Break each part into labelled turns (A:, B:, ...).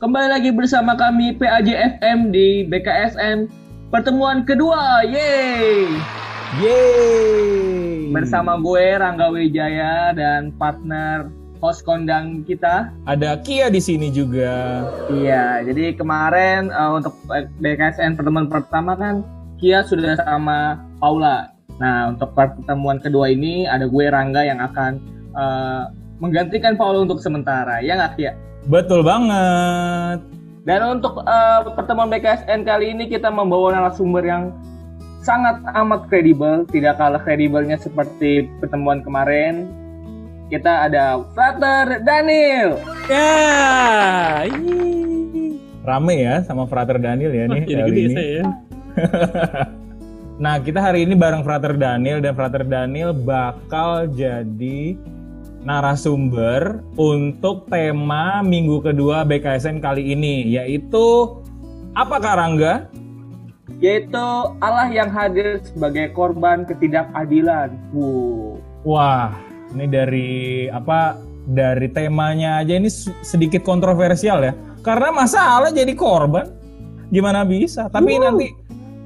A: Kembali lagi bersama kami PAJ FM di BKSM pertemuan kedua, yeay!
B: Yeay!
A: Bersama gue Rangga Wijaya dan partner host kondang kita.
B: Ada Kia di sini juga.
A: Iya, jadi kemarin uh, untuk BKSN pertemuan pertama kan Kia sudah sama Paula. Nah, untuk pertemuan kedua ini ada gue Rangga yang akan uh, menggantikan Paula untuk sementara. Ya nggak Kia?
B: Betul banget.
A: Dan untuk uh, pertemuan BKSN kali ini kita membawa narasumber yang sangat amat kredibel, tidak kalah kredibelnya seperti pertemuan kemarin. Kita ada Frater Daniel.
B: Ya, rame ya sama Frater Daniel ya nih
C: oh,
B: hari ini.
C: ya.
B: nah, kita hari ini bareng Frater Daniel dan Frater Daniel bakal jadi narasumber untuk tema minggu kedua BKSN kali ini yaitu apa Karangga?
A: Yaitu Allah yang hadir sebagai korban ketidakadilan.
B: Wow. Wah, ini dari apa? Dari temanya aja ini sedikit kontroversial ya. Karena masa Allah jadi korban? Gimana bisa? Tapi wow. nanti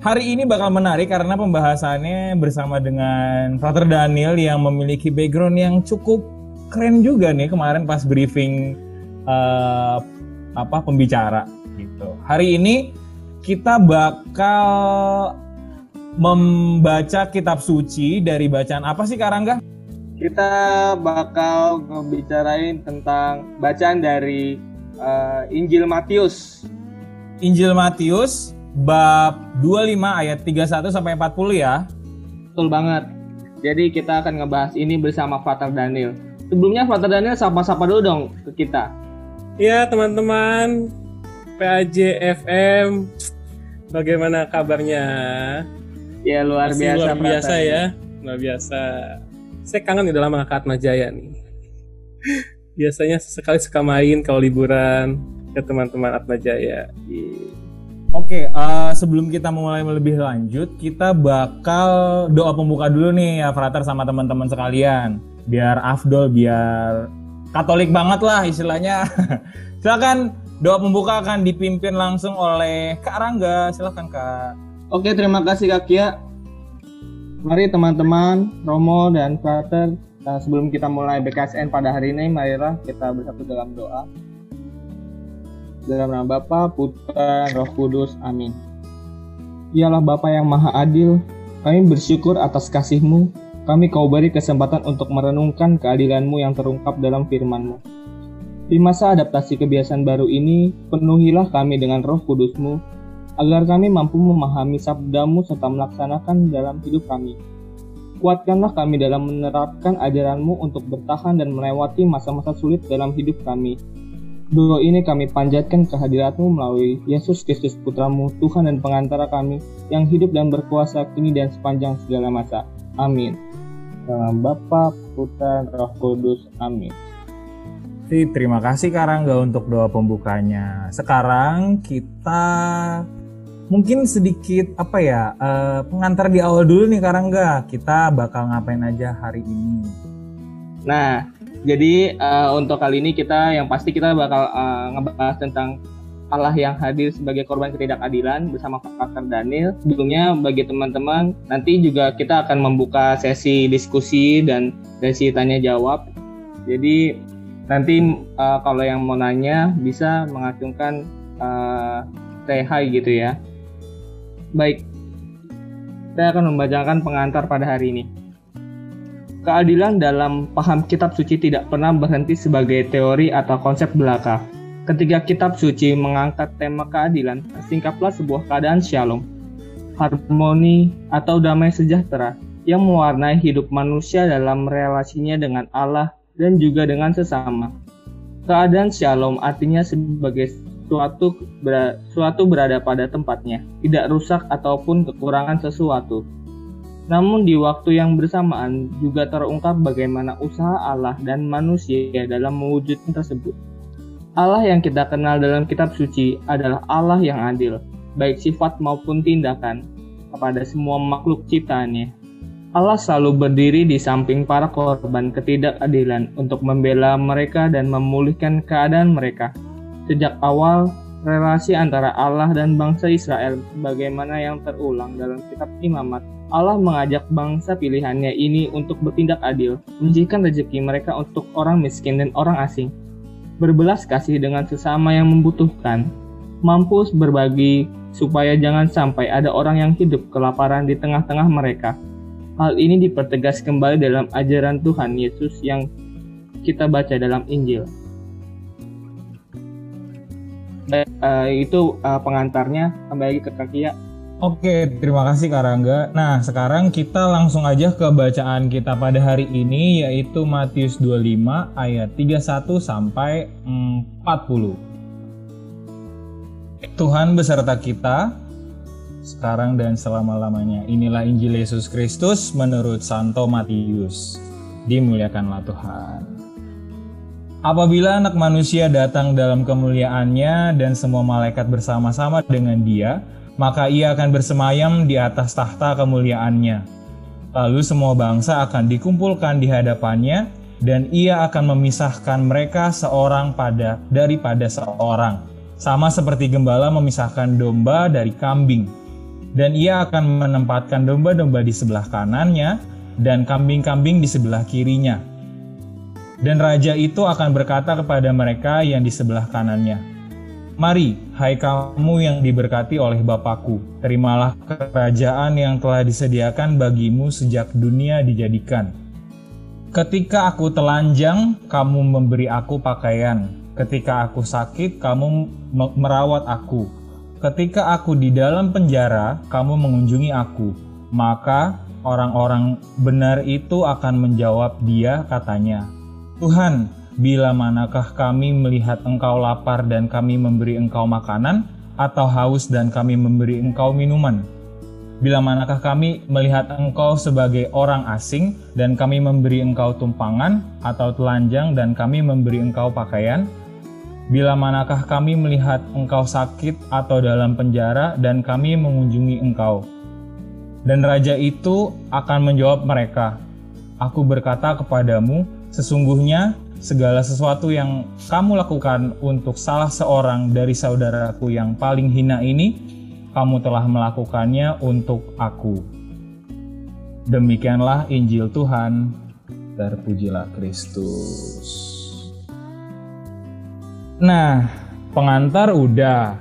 B: hari ini bakal menarik karena pembahasannya bersama dengan Frater Daniel yang memiliki background yang cukup keren juga nih kemarin pas briefing uh, apa pembicara gitu. Hari ini kita bakal membaca kitab suci dari bacaan apa sih Karangga?
A: Kita bakal ngebicarain tentang bacaan dari uh, Injil Matius.
B: Injil Matius bab 25 ayat 31 sampai 40 ya.
A: Betul banget. Jadi kita akan ngebahas ini bersama Frater Daniel sebelumnya Father Daniel sapa-sapa dulu dong ke kita.
C: Ya teman-teman PAJ FM, bagaimana kabarnya?
A: Ya luar
C: Masih
A: biasa.
C: Luar biasa ya, luar biasa. Saya kangen udah lama ke Atma Jaya nih. Biasanya sekali suka main kalau liburan ke teman-teman Atma Jaya.
B: Oke, uh, sebelum kita mulai lebih lanjut, kita bakal doa pembuka dulu nih ya, Frater sama teman-teman sekalian biar afdol biar katolik banget lah istilahnya. Silakan doa pembuka akan dipimpin langsung oleh Kak Rangga. Silakan Kak.
A: Oke terima kasih Kak Kia. Mari teman-teman Romo dan Frater nah, sebelum kita mulai BKSN pada hari ini marilah kita bersatu dalam doa. Dalam nama Bapa, Putra, Roh Kudus, amin. Ialah Bapa yang Maha Adil, kami bersyukur atas kasih-Mu kami kau beri kesempatan untuk merenungkan keadilanmu yang terungkap dalam firmanmu. Di masa adaptasi kebiasaan baru ini, penuhilah kami dengan roh kudusmu, agar kami mampu memahami sabdamu serta melaksanakan dalam hidup kami. Kuatkanlah kami dalam menerapkan ajaranmu untuk bertahan dan melewati masa-masa sulit dalam hidup kami. Doa ini kami panjatkan kehadiratmu melalui Yesus Kristus Putramu, Tuhan dan pengantara kami, yang hidup dan berkuasa kini dan sepanjang segala masa. Amin. Dalam Bapa, Putra, Roh Kudus. Amin.
B: Terima kasih Karangga untuk doa pembukanya. Sekarang kita mungkin sedikit apa ya uh, pengantar di awal dulu nih Karangga. Kita bakal ngapain aja hari ini?
A: Nah, jadi uh, untuk kali ini kita yang pasti kita bakal uh, ngebahas tentang Allah yang hadir sebagai korban ketidakadilan bersama Pakar Daniel. Sebelumnya bagi teman-teman nanti juga kita akan membuka sesi diskusi dan sesi tanya jawab. Jadi nanti uh, kalau yang mau nanya bisa mengacungkan uh, say hi gitu ya. Baik, saya akan membacakan pengantar pada hari ini. Keadilan dalam paham kitab suci tidak pernah berhenti sebagai teori atau konsep belaka Ketika kitab suci mengangkat tema keadilan, singkaplah sebuah keadaan shalom, harmoni atau damai sejahtera yang mewarnai hidup manusia dalam relasinya dengan Allah dan juga dengan sesama. Keadaan shalom artinya sebagai suatu suatu berada pada tempatnya, tidak rusak ataupun kekurangan sesuatu. Namun di waktu yang bersamaan juga terungkap bagaimana usaha Allah dan manusia dalam mewujudkan tersebut. Allah yang kita kenal dalam kitab suci adalah Allah yang adil, baik sifat maupun tindakan, kepada semua makhluk ciptaannya. Allah selalu berdiri di samping para korban ketidakadilan untuk membela mereka dan memulihkan keadaan mereka. Sejak awal, relasi antara Allah dan bangsa Israel bagaimana yang terulang dalam kitab Imamat. Allah mengajak bangsa pilihannya ini untuk bertindak adil, menjadikan rezeki mereka untuk orang miskin dan orang asing. Berbelas kasih dengan sesama yang membutuhkan, mampu berbagi supaya jangan sampai ada orang yang hidup kelaparan di tengah-tengah mereka Hal ini dipertegas kembali dalam ajaran Tuhan Yesus yang kita baca dalam Injil. Uh, itu uh, pengantarnya. Kembali lagi ke Kakia.
B: Oke, terima kasih Kak Rangga. Nah, sekarang kita langsung aja ke bacaan kita pada hari ini yaitu Matius 25 ayat 31 sampai 40. Tuhan beserta kita, sekarang dan selama-lamanya. Inilah Injil Yesus Kristus menurut Santo Matius. Dimuliakanlah Tuhan. Apabila anak manusia datang dalam kemuliaannya dan semua malaikat bersama-sama dengan dia, maka ia akan bersemayam di atas tahta kemuliaannya. Lalu semua bangsa akan dikumpulkan di hadapannya dan ia akan memisahkan mereka seorang pada daripada seorang. Sama seperti gembala memisahkan domba dari kambing dan ia akan menempatkan domba-domba di sebelah kanannya dan kambing-kambing di sebelah kirinya. Dan raja itu akan berkata kepada mereka yang di sebelah kanannya, Mari, hai kamu yang diberkati oleh Bapakku, terimalah kerajaan yang telah disediakan bagimu sejak dunia dijadikan. Ketika aku telanjang, kamu memberi aku pakaian. Ketika aku sakit, kamu merawat aku Ketika aku di dalam penjara, kamu mengunjungi aku. Maka orang-orang benar itu akan menjawab dia katanya, Tuhan, bila manakah kami melihat engkau lapar dan kami memberi engkau makanan, atau haus dan kami memberi engkau minuman? Bila manakah kami melihat engkau sebagai orang asing dan kami memberi engkau tumpangan atau telanjang dan kami memberi engkau pakaian? Bila manakah kami melihat engkau sakit atau dalam penjara dan kami mengunjungi engkau? Dan raja itu akan menjawab mereka, Aku berkata kepadamu, sesungguhnya segala sesuatu yang kamu lakukan untuk salah seorang dari saudaraku yang paling hina ini, kamu telah melakukannya untuk aku. Demikianlah Injil Tuhan. Terpujilah Kristus. Nah, pengantar udah.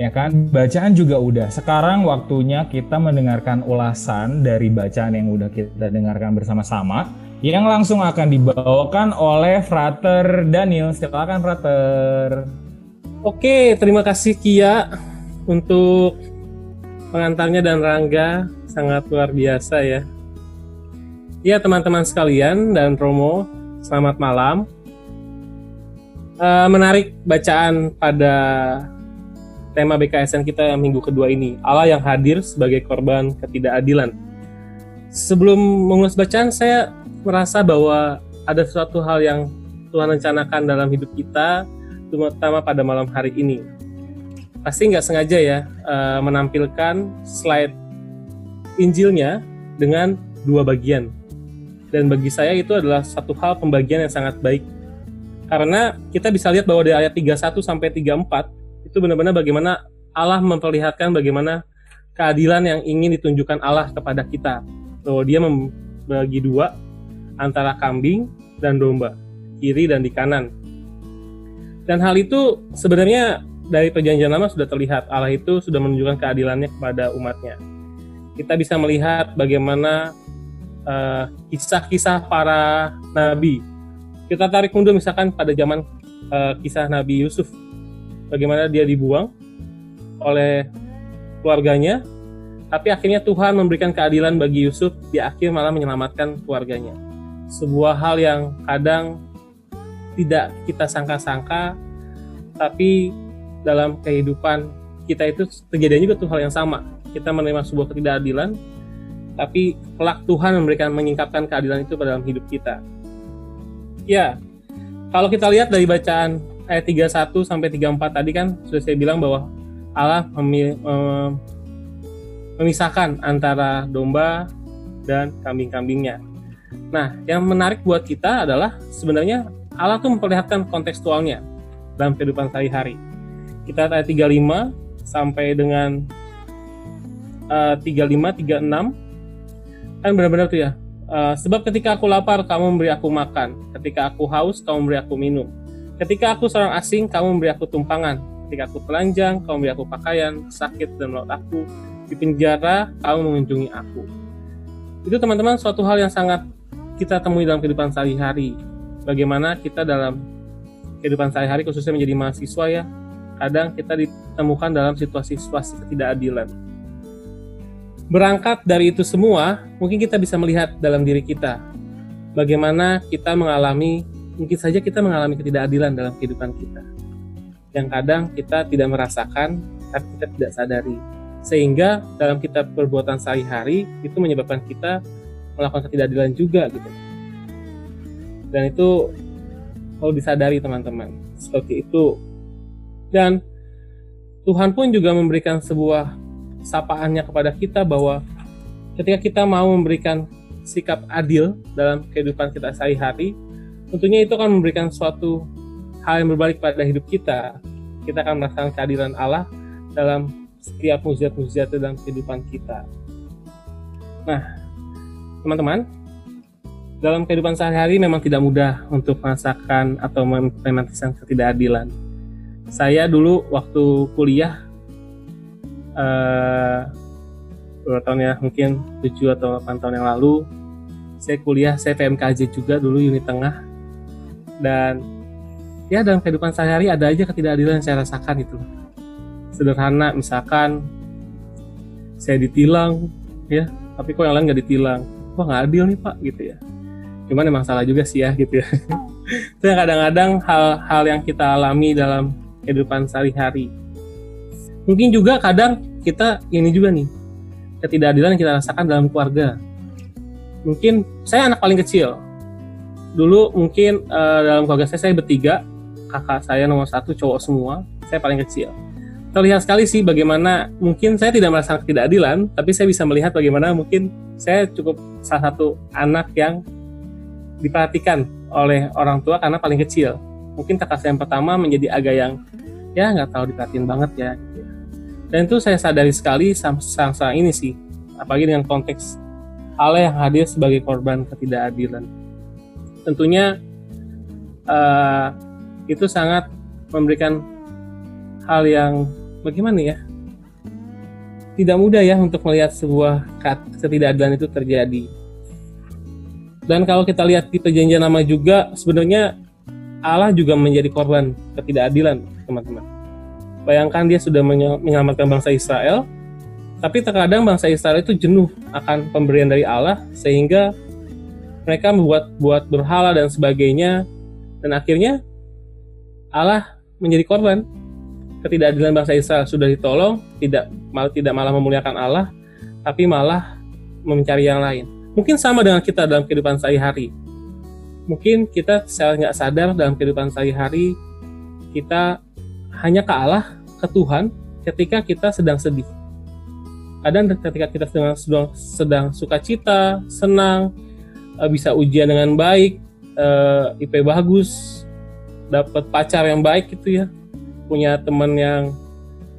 B: Ya kan? Bacaan juga udah. Sekarang waktunya kita mendengarkan ulasan dari bacaan yang udah kita dengarkan bersama-sama yang langsung akan dibawakan oleh Frater Daniel. Silakan Frater.
C: Oke, terima kasih Kia untuk pengantarnya dan Rangga sangat luar biasa ya. Ya teman-teman sekalian dan Romo, selamat malam uh, menarik bacaan pada tema BKSN kita yang minggu kedua ini, Allah yang hadir sebagai korban ketidakadilan. Sebelum mengulas bacaan, saya merasa bahwa ada suatu hal yang Tuhan rencanakan dalam hidup kita, terutama pada malam hari ini. Pasti nggak sengaja ya uh, menampilkan slide Injilnya dengan dua bagian. Dan bagi saya itu adalah satu hal pembagian yang sangat baik karena kita bisa lihat bahwa di ayat 31 sampai 34 itu benar-benar bagaimana Allah memperlihatkan bagaimana keadilan yang ingin ditunjukkan Allah kepada kita. Bahwa dia membagi dua antara kambing dan domba, kiri dan di kanan. Dan hal itu sebenarnya dari perjanjian lama sudah terlihat Allah itu sudah menunjukkan keadilannya kepada umatnya. Kita bisa melihat bagaimana eh, kisah-kisah uh, para nabi kita tarik mundur misalkan pada zaman uh, kisah Nabi Yusuf bagaimana dia dibuang oleh keluarganya tapi akhirnya Tuhan memberikan keadilan bagi Yusuf di akhir malah menyelamatkan keluarganya sebuah hal yang kadang tidak kita sangka-sangka tapi dalam kehidupan kita itu terjadi juga tuh hal yang sama kita menerima sebuah ketidakadilan tapi kelak Tuhan memberikan menyingkapkan keadilan itu pada dalam hidup kita Ya, kalau kita lihat dari bacaan ayat 31 sampai 34 tadi kan sudah saya bilang bahwa Allah memisahkan antara domba dan kambing-kambingnya. Nah, yang menarik buat kita adalah sebenarnya Allah tuh memperlihatkan kontekstualnya dalam kehidupan sehari-hari. Kita ayat 35 sampai dengan uh, 35 36 kan benar-benar tuh ya. Uh, sebab ketika aku lapar kamu memberi aku makan, ketika aku haus kamu memberi aku minum. Ketika aku seorang asing kamu memberi aku tumpangan, ketika aku telanjang kamu memberi aku pakaian, sakit dan melaut aku, di penjara kamu mengunjungi aku. Itu teman-teman suatu hal yang sangat kita temui dalam kehidupan sehari-hari. Bagaimana kita dalam kehidupan sehari-hari khususnya menjadi mahasiswa ya, kadang kita ditemukan dalam situasi-situasi ketidakadilan. Berangkat dari itu semua, mungkin kita bisa melihat dalam diri kita bagaimana kita mengalami, mungkin saja kita mengalami ketidakadilan dalam kehidupan kita. Yang kadang kita tidak merasakan, tapi kita tidak sadari. Sehingga dalam kita perbuatan sehari-hari itu menyebabkan kita melakukan ketidakadilan juga gitu. Dan itu kalau disadari teman-teman seperti itu. Dan Tuhan pun juga memberikan sebuah sapaannya kepada kita bahwa ketika kita mau memberikan sikap adil dalam kehidupan kita sehari-hari, tentunya itu akan memberikan suatu hal yang berbalik pada hidup kita. Kita akan merasakan keadilan Allah dalam setiap mujizat-mujizat dalam kehidupan kita. Nah, teman-teman, dalam kehidupan sehari-hari memang tidak mudah untuk merasakan atau mengimplementasikan ketidakadilan. Saya dulu waktu kuliah uh, beberapa tahun ya mungkin 7 atau 8 tahun yang lalu saya kuliah saya PMKJ juga dulu unit tengah. Dan ya dalam kehidupan sehari-hari ada aja ketidakadilan yang saya rasakan itu. Sederhana misalkan saya ditilang ya tapi kok yang lain nggak ditilang wah nggak adil nih pak? Gitu ya. Cuman emang salah juga sih ya gitu ya. Itu yang kadang-kadang hal-hal yang kita alami dalam kehidupan sehari-hari. Mungkin juga kadang kita ini juga nih ketidakadilan yang kita rasakan dalam keluarga. Mungkin saya anak paling kecil. Dulu mungkin uh, dalam keluarga saya saya bertiga. Kakak saya nomor satu cowok semua. Saya paling kecil terlihat sekali sih bagaimana mungkin saya tidak merasa ketidakadilan, tapi saya bisa melihat bagaimana mungkin saya cukup salah satu anak yang diperhatikan oleh orang tua karena paling kecil. Mungkin kakak saya yang pertama menjadi agak yang ya nggak tahu diperhatiin banget ya. Gitu ya. Dan itu saya sadari sekali sang-sang ini sih, apalagi dengan konteks Allah yang hadir sebagai korban ketidakadilan. Tentunya uh, itu sangat memberikan hal yang bagaimana ya? Tidak mudah ya untuk melihat sebuah ketidakadilan itu terjadi. Dan kalau kita lihat di perjanjian lama juga, sebenarnya Allah juga menjadi korban ketidakadilan, teman-teman. Bayangkan dia sudah menyelamatkan bangsa Israel, tapi terkadang bangsa Israel itu jenuh akan pemberian dari Allah, sehingga mereka membuat buat berhala dan sebagainya, dan akhirnya Allah menjadi korban ketidakadilan bangsa Israel sudah ditolong, tidak malah tidak malah memuliakan Allah, tapi malah mencari yang lain. Mungkin sama dengan kita dalam kehidupan sehari-hari. Mungkin kita secara nggak sadar dalam kehidupan sehari-hari kita hanya ke Allah, ke Tuhan, ketika kita sedang sedih. Kadang ketika kita sedang sedang, sedang sukacita, senang, eh, bisa ujian dengan baik, eh, IP bagus, dapat pacar yang baik gitu ya, punya teman yang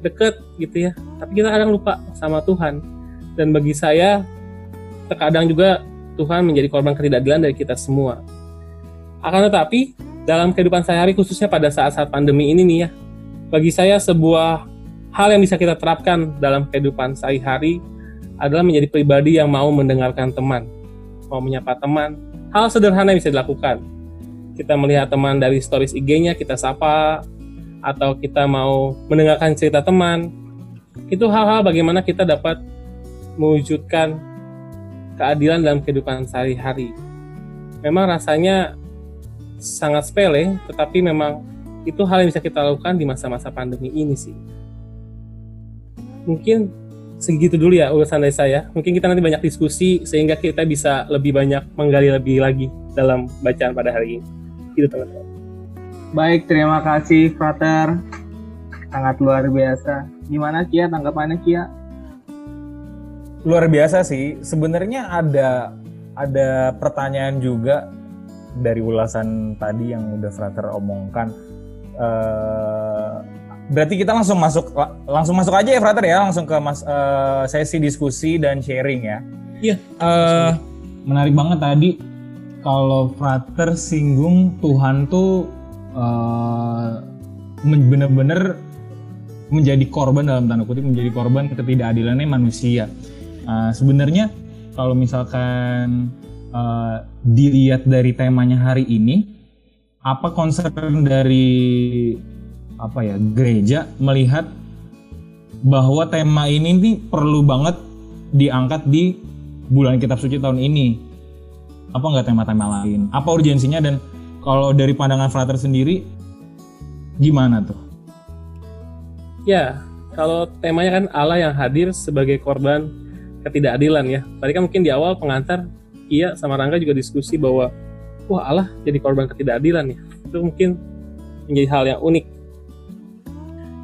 C: deket gitu ya. Tapi kita kadang lupa sama Tuhan. Dan bagi saya terkadang juga Tuhan menjadi korban ketidakadilan dari kita semua. Akan tetapi dalam kehidupan sehari khususnya pada saat-saat pandemi ini nih ya bagi saya sebuah hal yang bisa kita terapkan dalam kehidupan sehari-hari adalah menjadi pribadi yang mau mendengarkan teman mau menyapa teman. Hal sederhana yang bisa dilakukan. Kita melihat teman dari stories IG-nya kita sapa atau kita mau mendengarkan cerita teman, itu hal-hal bagaimana kita dapat mewujudkan keadilan dalam kehidupan sehari-hari. Memang rasanya sangat sepele, tetapi memang itu hal yang bisa kita lakukan di masa-masa pandemi ini sih. Mungkin segitu dulu ya urusan dari saya. Mungkin kita nanti banyak diskusi sehingga kita bisa lebih banyak menggali lebih lagi dalam bacaan pada hari ini. Gitu teman-teman.
A: Baik, terima kasih Frater. Sangat luar biasa. Gimana Kia tanggapannya Kia?
B: luar biasa sih. Sebenarnya ada ada pertanyaan juga dari ulasan tadi yang udah Frater omongkan. Uh, berarti kita langsung masuk langsung masuk aja ya Frater ya, langsung ke mas, uh, sesi diskusi dan sharing ya.
C: Iya.
B: Uh, menarik banget tadi kalau Frater singgung Tuhan tuh uh, bener-bener menjadi korban dalam tanda kutip menjadi korban ketidakadilannya manusia. Uh, Sebenarnya kalau misalkan uh, dilihat dari temanya hari ini, apa concern dari apa ya gereja melihat bahwa tema ini nih perlu banget diangkat di bulan kitab suci tahun ini? Apa nggak tema-tema lain? Apa urgensinya dan kalau dari pandangan Frater sendiri gimana tuh?
C: Ya, kalau temanya kan Allah yang hadir sebagai korban ketidakadilan ya. Tadi kan mungkin di awal pengantar Iya sama Rangga juga diskusi bahwa wah Allah jadi korban ketidakadilan ya. Itu mungkin menjadi hal yang unik.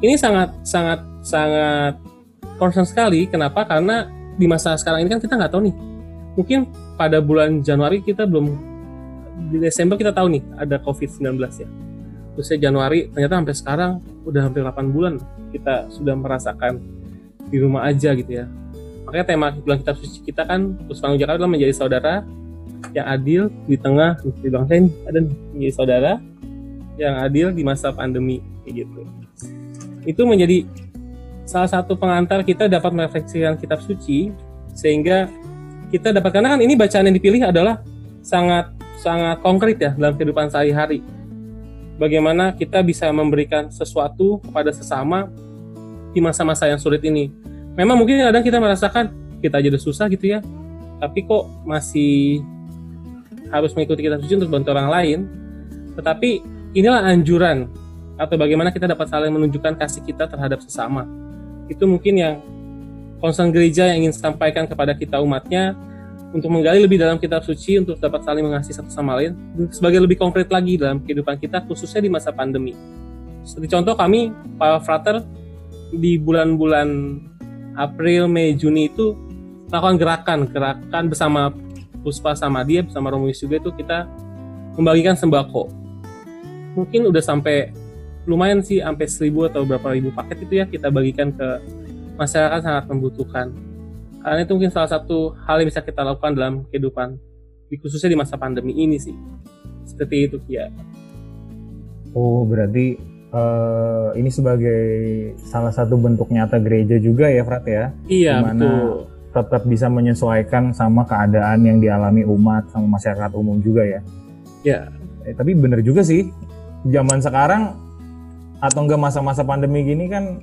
C: Ini sangat sangat sangat concern sekali. Kenapa? Karena di masa sekarang ini kan kita nggak tahu nih. Mungkin pada bulan Januari kita belum di Desember kita tahu nih ada COVID-19 ya. Terus Januari ternyata sampai sekarang udah hampir 8 bulan kita sudah merasakan di rumah aja gitu ya. Makanya tema bulan kitab suci kita kan terus tanggung jawab adalah menjadi saudara yang adil di tengah di bangsa ini ada menjadi saudara yang adil di masa pandemi gitu. Itu menjadi salah satu pengantar kita dapat merefleksikan kitab suci sehingga kita dapat karena kan ini bacaan yang dipilih adalah sangat sangat konkret ya dalam kehidupan sehari-hari. Bagaimana kita bisa memberikan sesuatu kepada sesama di masa-masa yang sulit ini. Memang mungkin kadang kita merasakan kita aja udah susah gitu ya, tapi kok masih harus mengikuti kita suci untuk bantu orang lain. Tetapi inilah anjuran atau bagaimana kita dapat saling menunjukkan kasih kita terhadap sesama. Itu mungkin yang concern gereja yang ingin sampaikan kepada kita umatnya untuk menggali lebih dalam kitab suci untuk dapat saling mengasihi satu sama lain sebagai lebih konkret lagi dalam kehidupan kita khususnya di masa pandemi. Seperti contoh kami para frater di bulan-bulan April, Mei, Juni itu melakukan gerakan, gerakan bersama Puspa sama dia, bersama Romuis juga itu kita membagikan sembako. Mungkin udah sampai lumayan sih, sampai seribu atau berapa ribu paket itu ya kita bagikan ke masyarakat sangat membutuhkan. Karena itu mungkin salah satu hal yang bisa kita lakukan dalam kehidupan, khususnya di masa pandemi ini sih. Seperti itu ya.
B: Oh, berarti uh, ini sebagai salah satu bentuk nyata gereja juga ya Frat ya
C: iya di mana betul
B: tetap bisa menyesuaikan sama keadaan yang dialami umat sama masyarakat umum juga ya
C: ya
B: eh, tapi bener juga sih zaman sekarang atau enggak masa-masa pandemi gini kan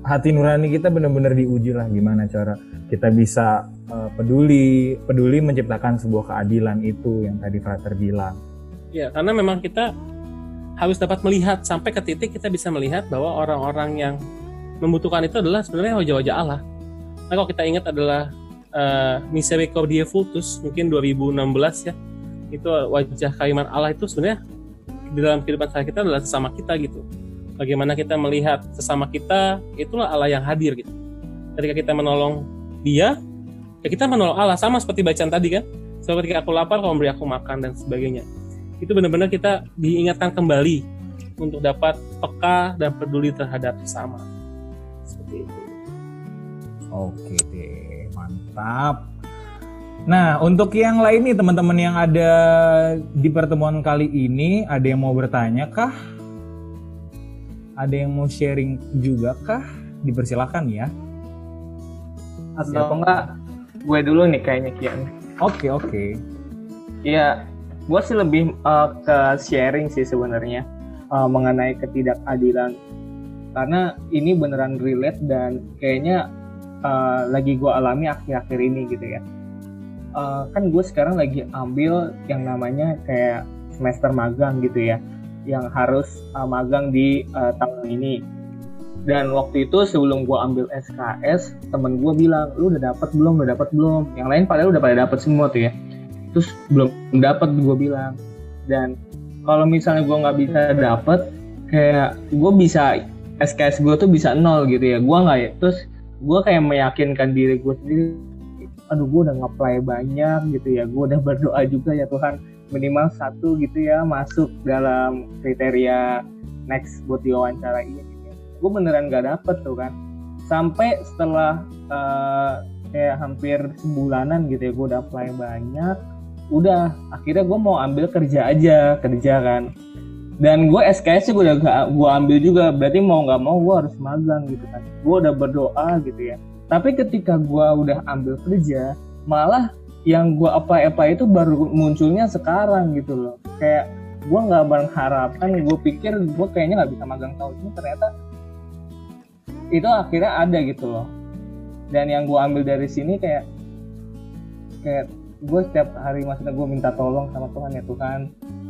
B: hati nurani kita benar-benar diuji lah gimana cara kita bisa uh, peduli peduli menciptakan sebuah keadilan itu yang tadi Frater bilang.
C: Ya, karena memang kita harus dapat melihat sampai ke titik kita bisa melihat bahwa orang-orang yang membutuhkan itu adalah sebenarnya wajah-wajah Allah. Nah, kalau kita ingat adalah uh, Misericordia Vultus mungkin 2016 ya. Itu wajah kaiman Allah itu sebenarnya di dalam kehidupan saya kita adalah sesama kita gitu. Bagaimana kita melihat sesama kita, itulah Allah yang hadir gitu. Ketika kita menolong dia, ya kita menolong Allah sama seperti bacaan tadi kan. Seperti aku lapar, kau memberi aku makan dan sebagainya itu benar-benar kita diingatkan kembali untuk dapat peka dan peduli terhadap sesama. Seperti itu.
B: Oke mantap. Nah, untuk yang lain nih teman-teman yang ada di pertemuan kali ini, ada yang mau bertanya kah? Ada yang mau sharing juga kah? Dipersilakan ya.
A: Atau Siapa? enggak, gue dulu nih kayaknya Kian.
B: Oke, oke.
A: Iya, gue sih lebih uh, ke sharing sih sebenarnya uh, mengenai ketidakadilan karena ini beneran relate dan kayaknya uh, lagi gue alami akhir-akhir ini gitu ya uh, kan gue sekarang lagi ambil yang namanya kayak semester magang gitu ya yang harus uh, magang di uh, tahun ini dan waktu itu sebelum gue ambil SKS temen gue bilang lu udah dapat belum? Udah dapat belum? Yang lain padahal udah pada dapat semua tuh ya. Terus belum dapat gue bilang. Dan kalau misalnya gue nggak bisa dapet kayak gue bisa SKS gue tuh bisa nol gitu ya. Gue nggak ya terus gue kayak meyakinkan diri gue sendiri aduh gue udah ngeplay banyak gitu ya. Gue udah berdoa juga ya Tuhan minimal satu gitu ya masuk dalam kriteria next buat diwawancara ini. Gue beneran gak dapet tuh kan. Sampai setelah uh, kayak hampir sebulanan gitu ya gue udah apply banyak udah. Akhirnya gue mau ambil kerja aja kerja kan. Dan gue SKS gue udah gak gue ambil juga. Berarti mau nggak mau gue harus magang gitu kan. Gue udah berdoa gitu ya. Tapi ketika gue udah ambil kerja malah yang gue apa apa itu baru munculnya sekarang gitu loh. Kayak gue nggak mengharapkan gue pikir gue kayaknya nggak bisa magang tahun ini. Ternyata itu akhirnya ada gitu loh. Dan yang gue ambil dari sini kayak kayak gue setiap hari maksudnya gue minta tolong sama Tuhan ya Tuhan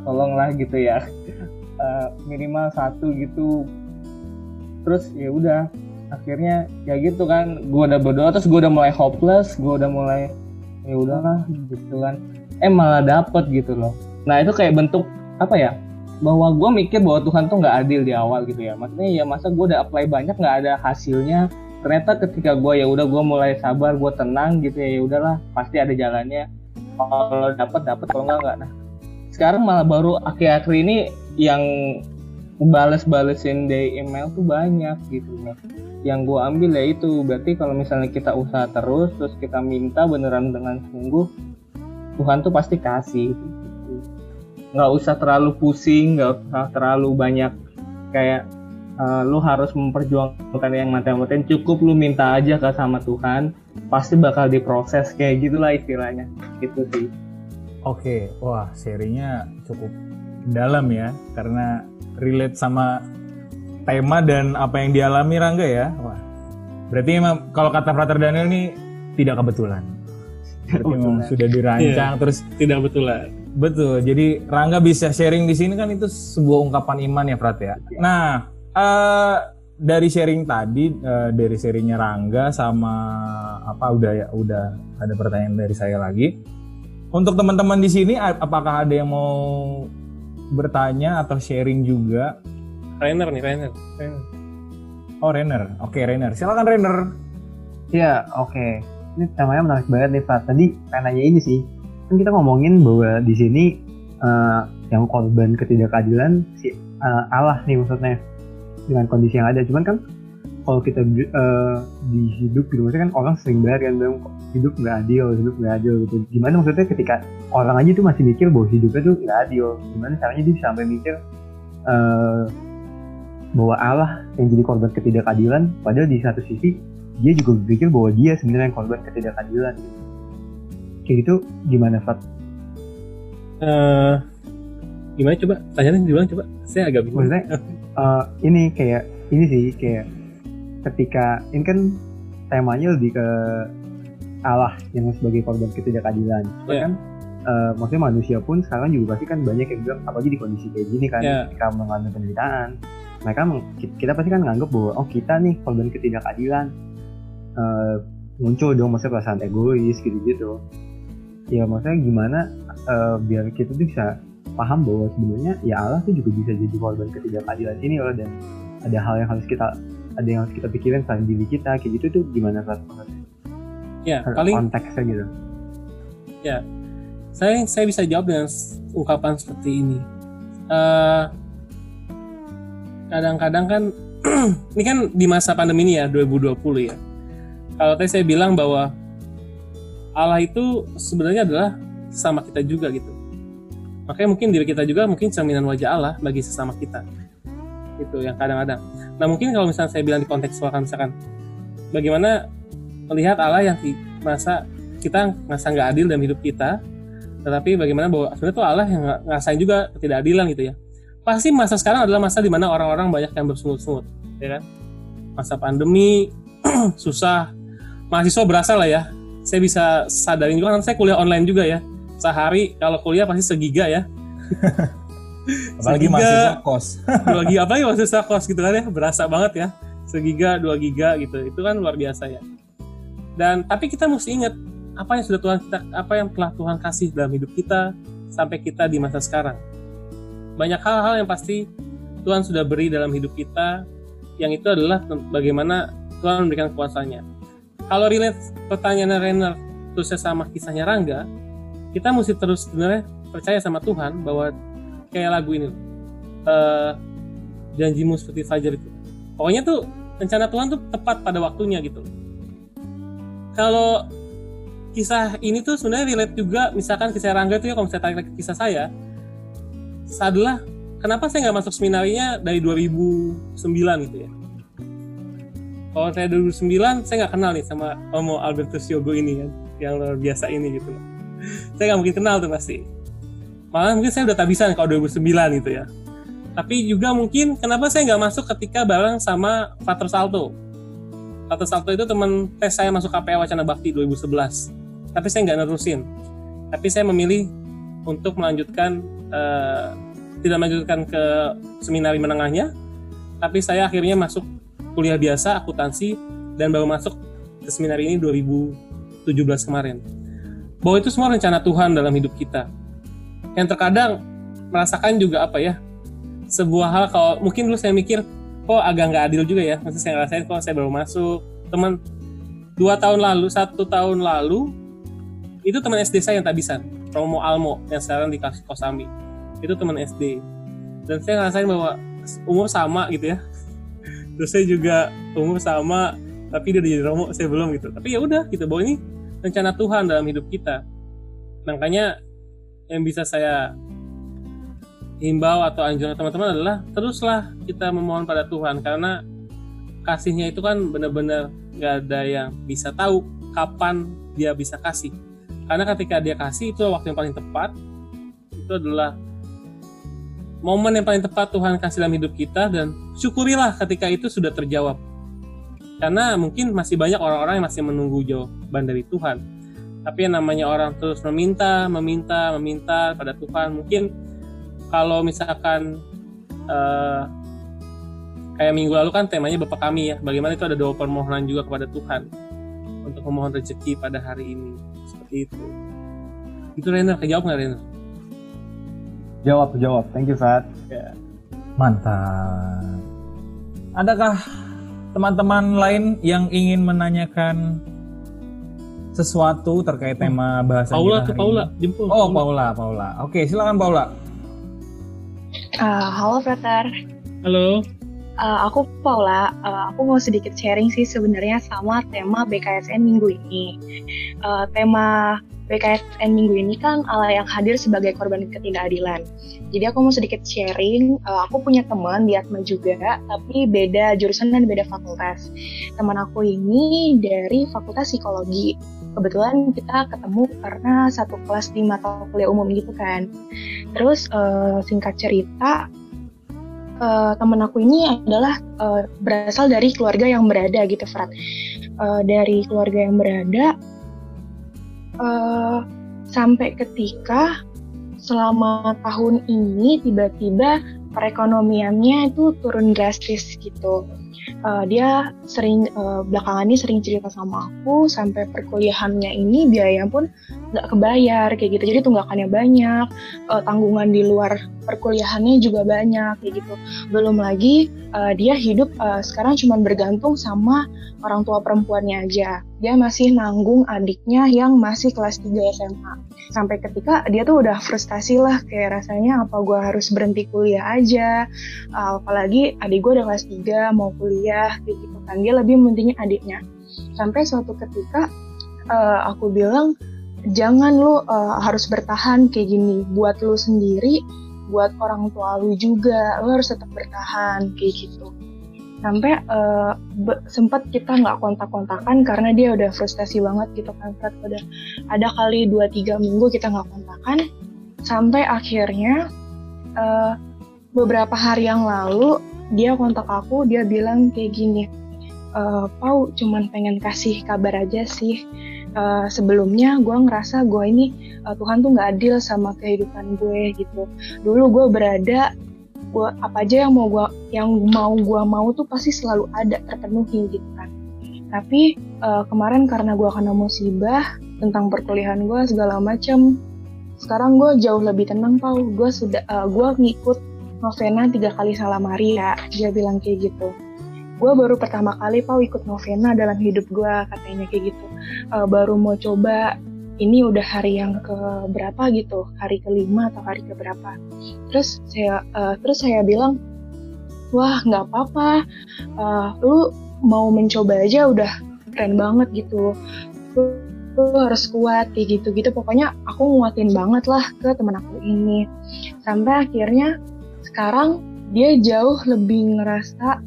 A: tolonglah gitu ya. Uh, minimal satu gitu. Terus ya udah akhirnya ya gitu kan. Gue udah berdoa terus gue udah mulai hopeless gue udah mulai ya udahlah gitu kan. Eh malah dapet gitu loh. Nah itu kayak bentuk apa ya bahwa gue mikir bahwa Tuhan tuh nggak adil di awal gitu ya. Maksudnya ya masa gue udah apply banyak nggak ada hasilnya. Ternyata ketika gue ya udah gue mulai sabar gue tenang gitu ya ya udahlah pasti ada jalannya. Kalau dapet dapet kalau nggak nggak. Nah sekarang malah baru akhir-akhir ini yang bales-balesin dari email tuh banyak gitu loh yang gue ambil ya itu. Berarti kalau misalnya kita usaha terus terus kita minta beneran dengan sungguh Tuhan tuh pasti kasih. Nggak usah terlalu pusing nggak usah terlalu banyak kayak uh, lu harus memperjuangkan yang materi-materi cukup lu minta aja ke sama Tuhan pasti bakal diproses kayak gitulah istilahnya gitu sih
B: oke wah serinya cukup dalam ya karena relate sama tema dan apa yang dialami Rangga ya. Wah. Berarti emang kalau kata Frater Daniel ini tidak kebetulan. Berarti memang sudah dirancang yeah, terus
C: tidak betulan.
B: Betul. Jadi Rangga bisa sharing di sini kan itu sebuah ungkapan iman ya Frat ya. Yeah. Nah, uh, dari sharing tadi uh, dari sharingnya Rangga sama apa udah ya udah ada pertanyaan dari saya lagi. Untuk teman-teman di sini apakah ada yang mau bertanya atau sharing juga.
C: Rainer nih, Rainer.
B: Oh, Rainer. Oke, okay, Rainer. Silakan Rainer.
D: Ya, oke. Okay. Ini temanya menarik banget nih, Pak. Tadi penanya ini sih. Kan kita ngomongin bahwa di sini uh, yang korban ketidakadilan si uh, Allah nih maksudnya dengan kondisi yang ada. Cuman kan kalau kita uh, di hidup gitu maksudnya kan orang sering banget kan bilang hidup nggak adil hidup nggak adil gitu gimana maksudnya ketika orang aja tuh masih mikir bahwa hidupnya tuh nggak adil gimana caranya dia sampai mikir uh, bahwa Allah yang jadi korban ketidakadilan padahal di satu sisi dia juga berpikir bahwa dia sebenarnya yang korban ketidakadilan gitu. Kayak gitu gimana Fat?
C: Uh, gimana coba tanyain diulang coba saya agak bingung
D: maksudnya uh, ini kayak ini sih kayak ketika ini kan temanya lebih ke Allah yang sebagai korban ketidakadilan. Yeah. kan uh, maksudnya manusia pun sekarang juga pasti kan banyak yang bilang apalagi di kondisi kayak gini kan yeah. ketika mengalami penderitaan mereka kita pasti kan nganggap bahwa oh kita nih korban ketidakadilan uh, muncul dong maksudnya perasaan egois gitu-gitu ya maksudnya gimana uh, biar kita tuh bisa paham bahwa sebenarnya ya Allah tuh juga bisa jadi korban ketidakadilan ini loh dan ada hal yang harus kita ada yang harus kita pikirin selain diri kita kayak gitu tuh gimana Pak?
C: ya paling
D: konteksnya gitu.
C: Ya saya saya bisa jawab dengan ungkapan seperti ini. Eh, kadang-kadang kan ini kan di masa pandemi ini ya 2020 ya. Kalau tadi saya bilang bahwa Allah itu sebenarnya adalah sama kita juga gitu. Makanya mungkin diri kita juga mungkin cerminan wajah Allah bagi sesama kita. Itu yang kadang-kadang. Nah mungkin kalau misalnya saya bilang di konteks misalkan bagaimana melihat Allah yang masa kita merasa nggak adil dalam hidup kita tetapi bagaimana bahwa sebenarnya tuh Allah yang ngerasain juga ketidakadilan gitu ya. Pasti masa sekarang adalah masa di mana orang-orang banyak yang bersungut-sungut ya kan? Masa pandemi susah. Mahasiswa berasa lah ya saya bisa sadarin juga kan saya kuliah online juga ya. Sehari kalau kuliah pasti segiga ya.
B: Apalagi mahasiswa kos.
C: Lagi apalagi mahasiswa kos gitu kan ya. Berasa banget ya. Segiga dua giga gitu. Itu kan luar biasa ya. Dan tapi kita mesti ingat apa yang sudah Tuhan kita apa yang telah Tuhan kasih dalam hidup kita sampai kita di masa sekarang. Banyak hal-hal yang pasti Tuhan sudah beri dalam hidup kita yang itu adalah bagaimana Tuhan memberikan kuasanya. Kalau relate pertanyaan Renner terusnya sama kisahnya Rangga, kita mesti terus sebenarnya percaya sama Tuhan bahwa kayak lagu ini uh, janjimu seperti fajar itu. Pokoknya tuh rencana Tuhan tuh tepat pada waktunya gitu. Kalau kisah ini tuh sebenarnya relate juga misalkan kisah Rangga itu ya kalau saya tarik kisah saya adalah kenapa saya nggak masuk seminarinya dari 2009 gitu ya kalau saya 2009 saya nggak kenal nih sama Omo Albertus Yogo ini kan yang luar biasa ini gitu. Saya nggak mungkin kenal tuh pasti. Malah mungkin saya udah tak bisa kalau 2009 gitu ya. Tapi juga mungkin kenapa saya nggak masuk ketika bareng sama Fater Salto. Fater Salto itu teman tes saya masuk KPA Wacana Bakti 2011 tapi saya nggak nerusin. Tapi saya memilih untuk melanjutkan uh, tidak melanjutkan ke seminari menengahnya. Tapi saya akhirnya masuk kuliah biasa akuntansi dan baru masuk ke seminari ini 2017 kemarin. Bahwa itu semua rencana Tuhan dalam hidup kita. Yang terkadang merasakan juga apa ya sebuah hal kalau mungkin dulu saya mikir kok agak nggak adil juga ya. Masih saya ngerasain kalau saya baru masuk. Teman dua tahun lalu satu tahun lalu itu teman SD saya yang tak bisa. Romo Almo yang sekarang di Kosambi itu teman SD dan saya ngerasain bahwa umur sama gitu ya terus saya juga umur sama tapi dia jadi romo saya belum gitu. Tapi ya udah gitu. Bahwa ini rencana Tuhan dalam hidup kita. Makanya yang bisa saya himbau atau anjuran teman-teman adalah teruslah kita memohon pada Tuhan. Karena kasihnya itu kan benar-benar gak ada yang bisa tahu kapan dia bisa kasih. Karena ketika dia kasih itu waktu yang paling tepat. Itu adalah momen yang paling tepat Tuhan kasih dalam hidup kita dan syukurilah ketika itu sudah terjawab. Karena mungkin masih banyak orang-orang yang masih menunggu jawaban dari Tuhan. Tapi yang namanya orang terus meminta meminta meminta pada Tuhan mungkin kalau misalkan uh, kayak minggu lalu kan temanya Bapak kami ya bagaimana itu ada doa permohonan juga kepada Tuhan untuk memohon rezeki pada hari ini. Seperti itu. Itu Renner kejawab nggak Renner
D: jawab jawab. Thank you Fat.
B: Ya. mantap. Adakah teman-teman lain yang ingin menanyakan sesuatu terkait hmm. tema bahasan
C: Paula
B: kita
C: hari Paula
B: ini?
C: jemput.
B: Oh Paula Paula. Oke silakan Paula.
E: Uh, halo Frater
C: halo.
E: Uh, aku Paula, uh, aku mau sedikit sharing sih sebenarnya sama tema BKSN minggu ini. Uh, tema BKSN minggu ini kan Allah yang hadir sebagai korban ketidakadilan. Jadi aku mau sedikit sharing, uh, aku punya teman di Atma juga, tapi beda jurusan dan beda fakultas. Teman aku ini dari fakultas psikologi. Kebetulan kita ketemu karena satu kelas di mata kuliah umum gitu kan. Terus uh, singkat cerita, uh, teman aku ini adalah uh, berasal dari keluarga yang berada gitu, Frat. Uh, dari keluarga yang berada uh, sampai ketika selama tahun ini tiba-tiba perekonomiannya itu turun drastis gitu. Uh, dia sering uh, belakangan ini sering cerita sama aku sampai perkuliahannya ini biaya pun nggak kebayar kayak gitu. Jadi tunggakannya banyak uh, tanggungan di luar perkuliahannya juga banyak kayak gitu. Belum lagi uh, dia hidup uh, sekarang cuma bergantung sama orang tua perempuannya aja dia masih nanggung adiknya yang masih kelas 3 SMA sampai ketika dia tuh udah frustasi lah kayak rasanya apa gue harus berhenti kuliah aja. Uh, apalagi adik gue udah kelas 3 mau kuliah kayak gitu kan. Dia lebih mentingin adiknya. Sampai suatu ketika uh, aku bilang jangan lu uh, harus bertahan kayak gini. Buat lu sendiri buat orang tua lu juga lu harus tetap bertahan kayak gitu sampai uh, sempat kita nggak kontak-kontakan karena dia udah frustasi banget gitu kan Fred. Udah ada kali 2-3 minggu kita nggak kontakan. Sampai akhirnya uh, beberapa hari yang lalu dia kontak aku dia bilang kayak gini e, Pau cuman pengen kasih kabar aja sih. Uh, sebelumnya gue ngerasa gue ini uh, Tuhan tuh nggak adil sama kehidupan gue gitu. Dulu gue berada gue apa aja yang mau gue yang mau gue mau tuh pasti selalu ada terpenuhi gitu kan. Tapi uh, kemarin karena gue kena musibah tentang perkuliahan gue segala macem sekarang gue jauh lebih tenang tau gue sudah uh, gue ngikut novena tiga kali salam Maria dia bilang kayak gitu. Gue baru pertama kali pau ikut novena dalam hidup gue katanya kayak gitu. Uh, baru mau coba ini udah hari yang ke berapa gitu hari kelima atau hari ke berapa. Terus saya uh, terus saya bilang wah nggak apa-apa. Uh, lu mau mencoba aja udah keren banget gitu. Lu, lu harus kuat kayak gitu gitu pokoknya aku nguatin banget lah ke teman aku ini. Sampai akhirnya sekarang dia jauh lebih ngerasa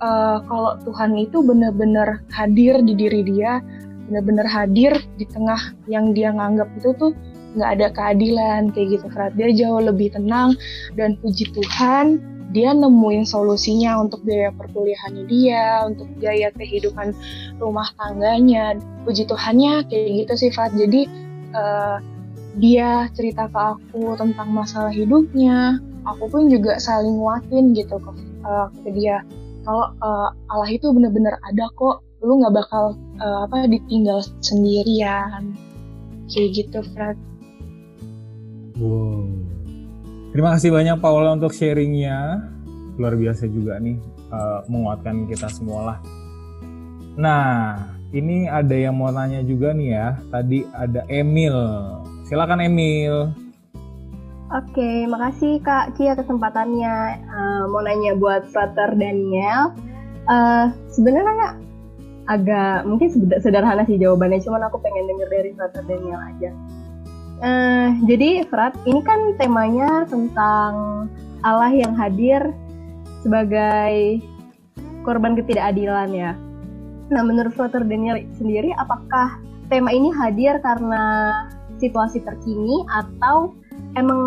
E: uh, kalau Tuhan itu benar-benar hadir di diri dia benar-benar hadir di tengah yang dia nganggap itu tuh nggak ada keadilan kayak gitu Frat dia jauh lebih tenang dan puji Tuhan dia nemuin solusinya untuk biaya perkuliahannya dia, untuk biaya kehidupan rumah tangganya. Puji Tuhannya kayak gitu sih Fat. Jadi uh, dia cerita ke aku tentang masalah hidupnya, aku pun juga saling nguatin gitu ke, uh, ke dia. Kalau uh, Allah itu bener-bener ada kok, lu nggak bakal uh, apa ditinggal sendirian. Kayak gitu, Fred.
B: Wow. Terima kasih banyak Paula untuk sharingnya. Luar biasa juga nih uh, menguatkan kita semua lah. Nah, ini ada yang mau nanya juga nih ya. Tadi ada Emil. Silakan Emil.
F: Oke, makasih Kak Kia kesempatannya. Uh, mau nanya buat Frater Daniel. Uh, Sebenarnya agak mungkin sederhana sih jawabannya, cuman aku pengen denger dari Frater Daniel aja. Uh, jadi Frat, ini kan temanya tentang Allah yang hadir sebagai korban ketidakadilan ya. Nah menurut Frater Daniel sendiri, apakah tema ini hadir karena situasi terkini atau emang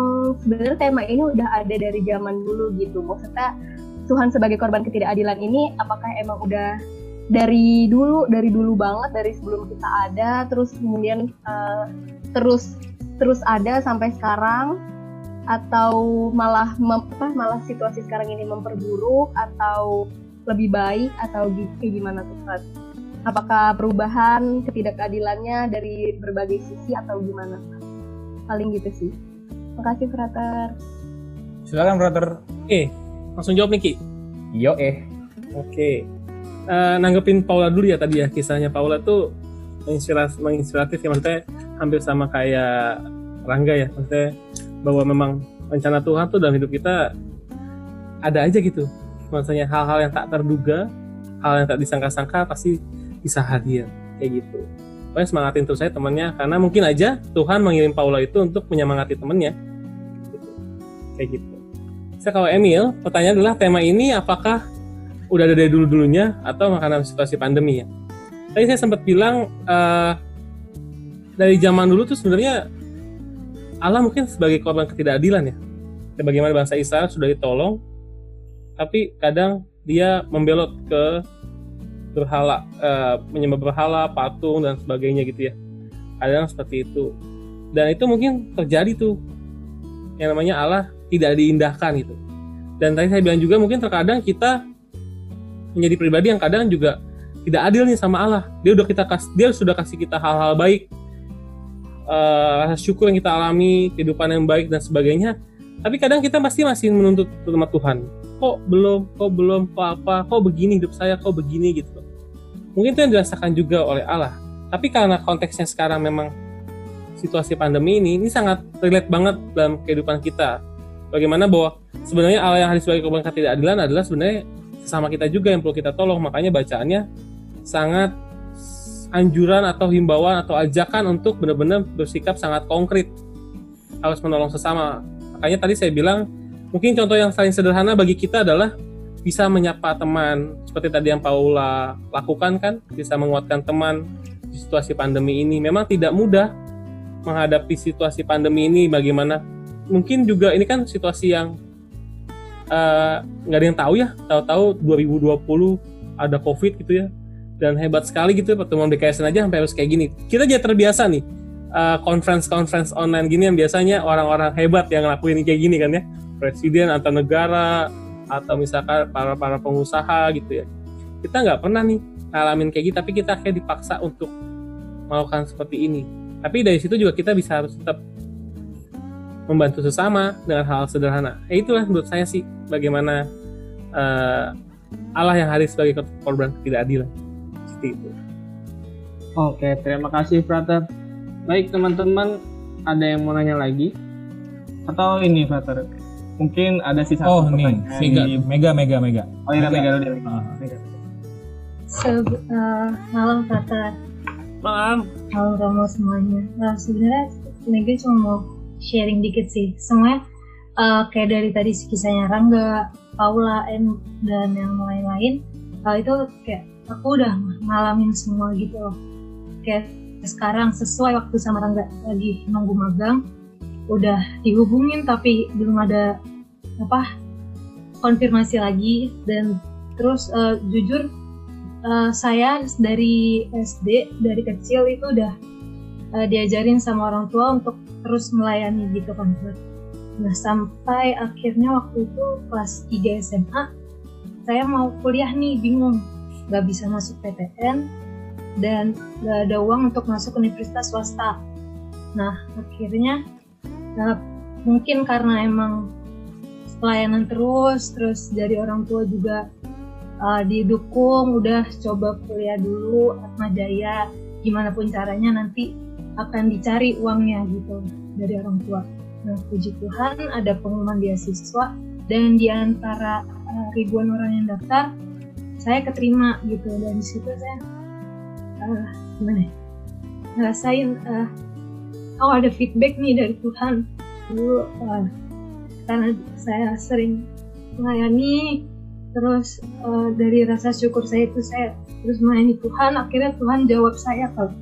F: sebenarnya tema ini udah ada dari zaman dulu gitu? Maksudnya Tuhan sebagai korban ketidakadilan ini apakah emang udah dari dulu dari dulu banget dari sebelum kita ada terus kemudian uh, terus terus ada sampai sekarang atau malah mem, apa, malah situasi sekarang ini memperburuk atau lebih baik atau kayak gimana tuh Fat? Apakah perubahan ketidakadilannya dari berbagai sisi atau gimana? Paling gitu sih. Makasih Frater.
B: Silakan Frater.
C: Oke, langsung jawab Niki.
B: Yo eh.
C: Oke. Uh, nanggepin Paula dulu ya tadi ya kisahnya Paula tuh menginspiratif, menginspiratif ya maksudnya hampir sama kayak Rangga ya maksudnya bahwa memang rencana Tuhan tuh dalam hidup kita ada aja gitu. Maksudnya hal-hal yang tak terduga hal yang tak disangka-sangka pasti bisa hadir kayak gitu. Pokoknya semangatin terus saya temannya karena mungkin aja Tuhan mengirim Paula itu untuk menyemangati temennya gitu. kayak gitu. Saya kalau Emil pertanyaan adalah tema ini apakah udah ada dari dulu-dulunya atau karena situasi pandemi ya tadi saya sempat bilang uh, dari zaman dulu tuh sebenarnya Allah mungkin sebagai korban ketidakadilan ya. ya. Bagaimana bangsa Israel sudah ditolong, tapi kadang dia membelot ke berhala, uh, menyembah berhala, patung dan sebagainya gitu ya. Kadang seperti itu. Dan itu mungkin terjadi tuh yang namanya Allah tidak diindahkan gitu. Dan tadi saya bilang juga mungkin terkadang kita menjadi pribadi yang kadang juga tidak adil nih sama Allah. Dia udah kita kasih, dia sudah kasih kita hal-hal baik, uh, rasa syukur yang kita alami, kehidupan yang baik dan sebagainya. Tapi kadang kita pasti masih menuntut sama Tuhan. Kok belum, kok belum, kok apa, kok begini hidup saya, kok begini gitu. Mungkin itu yang dirasakan juga oleh Allah. Tapi karena konteksnya sekarang memang situasi pandemi ini, ini sangat relate banget dalam kehidupan kita. Bagaimana bahwa sebenarnya Allah yang harus sebagai korban ketidakadilan adalah sebenarnya sama kita juga yang perlu kita tolong. Makanya bacaannya sangat anjuran atau himbauan atau ajakan untuk benar-benar bersikap sangat konkret. Harus menolong sesama. Makanya tadi saya bilang mungkin contoh yang paling sederhana bagi kita adalah bisa menyapa teman. Seperti tadi yang Paula lakukan kan bisa menguatkan teman di situasi pandemi ini. Memang tidak mudah menghadapi situasi pandemi ini bagaimana. Mungkin juga ini kan situasi yang nggak uh, ada yang tahu ya tahu-tahu 2020 ada covid gitu ya dan hebat sekali gitu pertemuan BKSN aja sampai harus kayak gini. Kita jadi terbiasa nih uh, conference-conference online gini yang biasanya orang-orang hebat yang ngelakuin kayak gini kan ya. Presiden atau negara atau misalkan para para pengusaha gitu ya. Kita nggak pernah nih ngalamin kayak gitu tapi kita kayak dipaksa untuk melakukan seperti ini. Tapi dari situ juga kita bisa harus tetap membantu sesama dengan hal sederhana. Eh, itulah menurut saya sih bagaimana uh, Allah yang hadir sebagai korban ketidakadilan seperti itu
A: Oke, terima kasih Frater. Baik teman-teman, ada yang mau nanya lagi? Atau ini Frater? Mungkin ada sisa
B: Oh nih,
A: pertanyaan
B: mega,
A: di-
B: mega, mega, mega.
A: Oh iya,
B: Mega.
A: Mega udah.
B: Ah.
A: Mega.
G: Se- eh, malam Frater,
C: malam
G: malam Romo semuanya. Nah sebenarnya Mega cuma mau sharing dikit sih. Semuanya eh, kayak dari tadi kisahnya Rangga, Paula, M dan yang lain-lain eh, itu kayak aku udah ngalamin semua gitu loh. Kayak sekarang sesuai waktu sama Rangga lagi nunggu magang, udah dihubungin tapi belum ada apa konfirmasi lagi dan terus eh, jujur Eh, saya dari SD dari kecil itu udah eh, diajarin sama orang tua untuk terus melayani gitu kan. Nah sampai akhirnya waktu itu kelas 3 SMA saya mau kuliah nih bingung nggak bisa masuk PTN dan nggak ada uang untuk masuk universitas swasta. Nah akhirnya eh, mungkin karena emang pelayanan terus terus dari orang tua juga uh, didukung udah coba kuliah dulu Atma Jaya gimana pun caranya nanti akan dicari uangnya gitu dari orang tua. Nah puji Tuhan ada pengumuman beasiswa dan di antara uh, ribuan orang yang daftar saya keterima gitu dan di situ saya uh, gimana ya, ngerasain uh, oh ada feedback nih dari Tuhan dulu uh, karena saya sering melayani terus eh, dari rasa syukur saya itu saya terus melayani Tuhan. Akhirnya Tuhan jawab saya kalau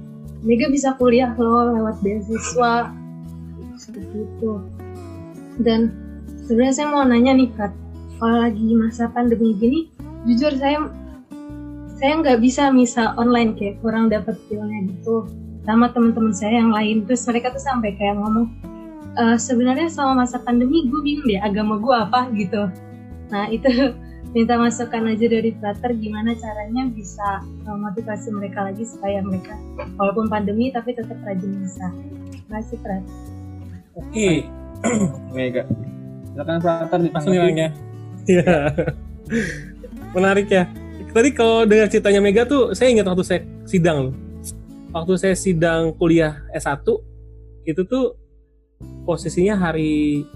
G: Mega bisa kuliah loh lewat beasiswa. Seperti itu. Dan sebenarnya saya mau nanya nih Kat kalau lagi masa pandemi gini jujur saya saya nggak bisa misa online kayak kurang dapat feelnya gitu sama teman-teman saya yang lain. Terus mereka tuh sampai kayak ngomong "Eh, sebenarnya selama masa pandemi gue bingung deh agama gue apa gitu. Nah itu minta masukan aja dari Frater gimana caranya bisa uh, motivasi mereka lagi supaya mereka walaupun pandemi tapi tetap rajin misa. Terima kasih Frater.
C: oke
A: Mega. Silakan Frater
C: langsung
A: ditanggapi.
C: hilangnya Iya. menarik ya tadi kalau dengar ceritanya Mega tuh saya ingat waktu saya sidang loh waktu saya sidang kuliah S1 itu tuh posisinya hari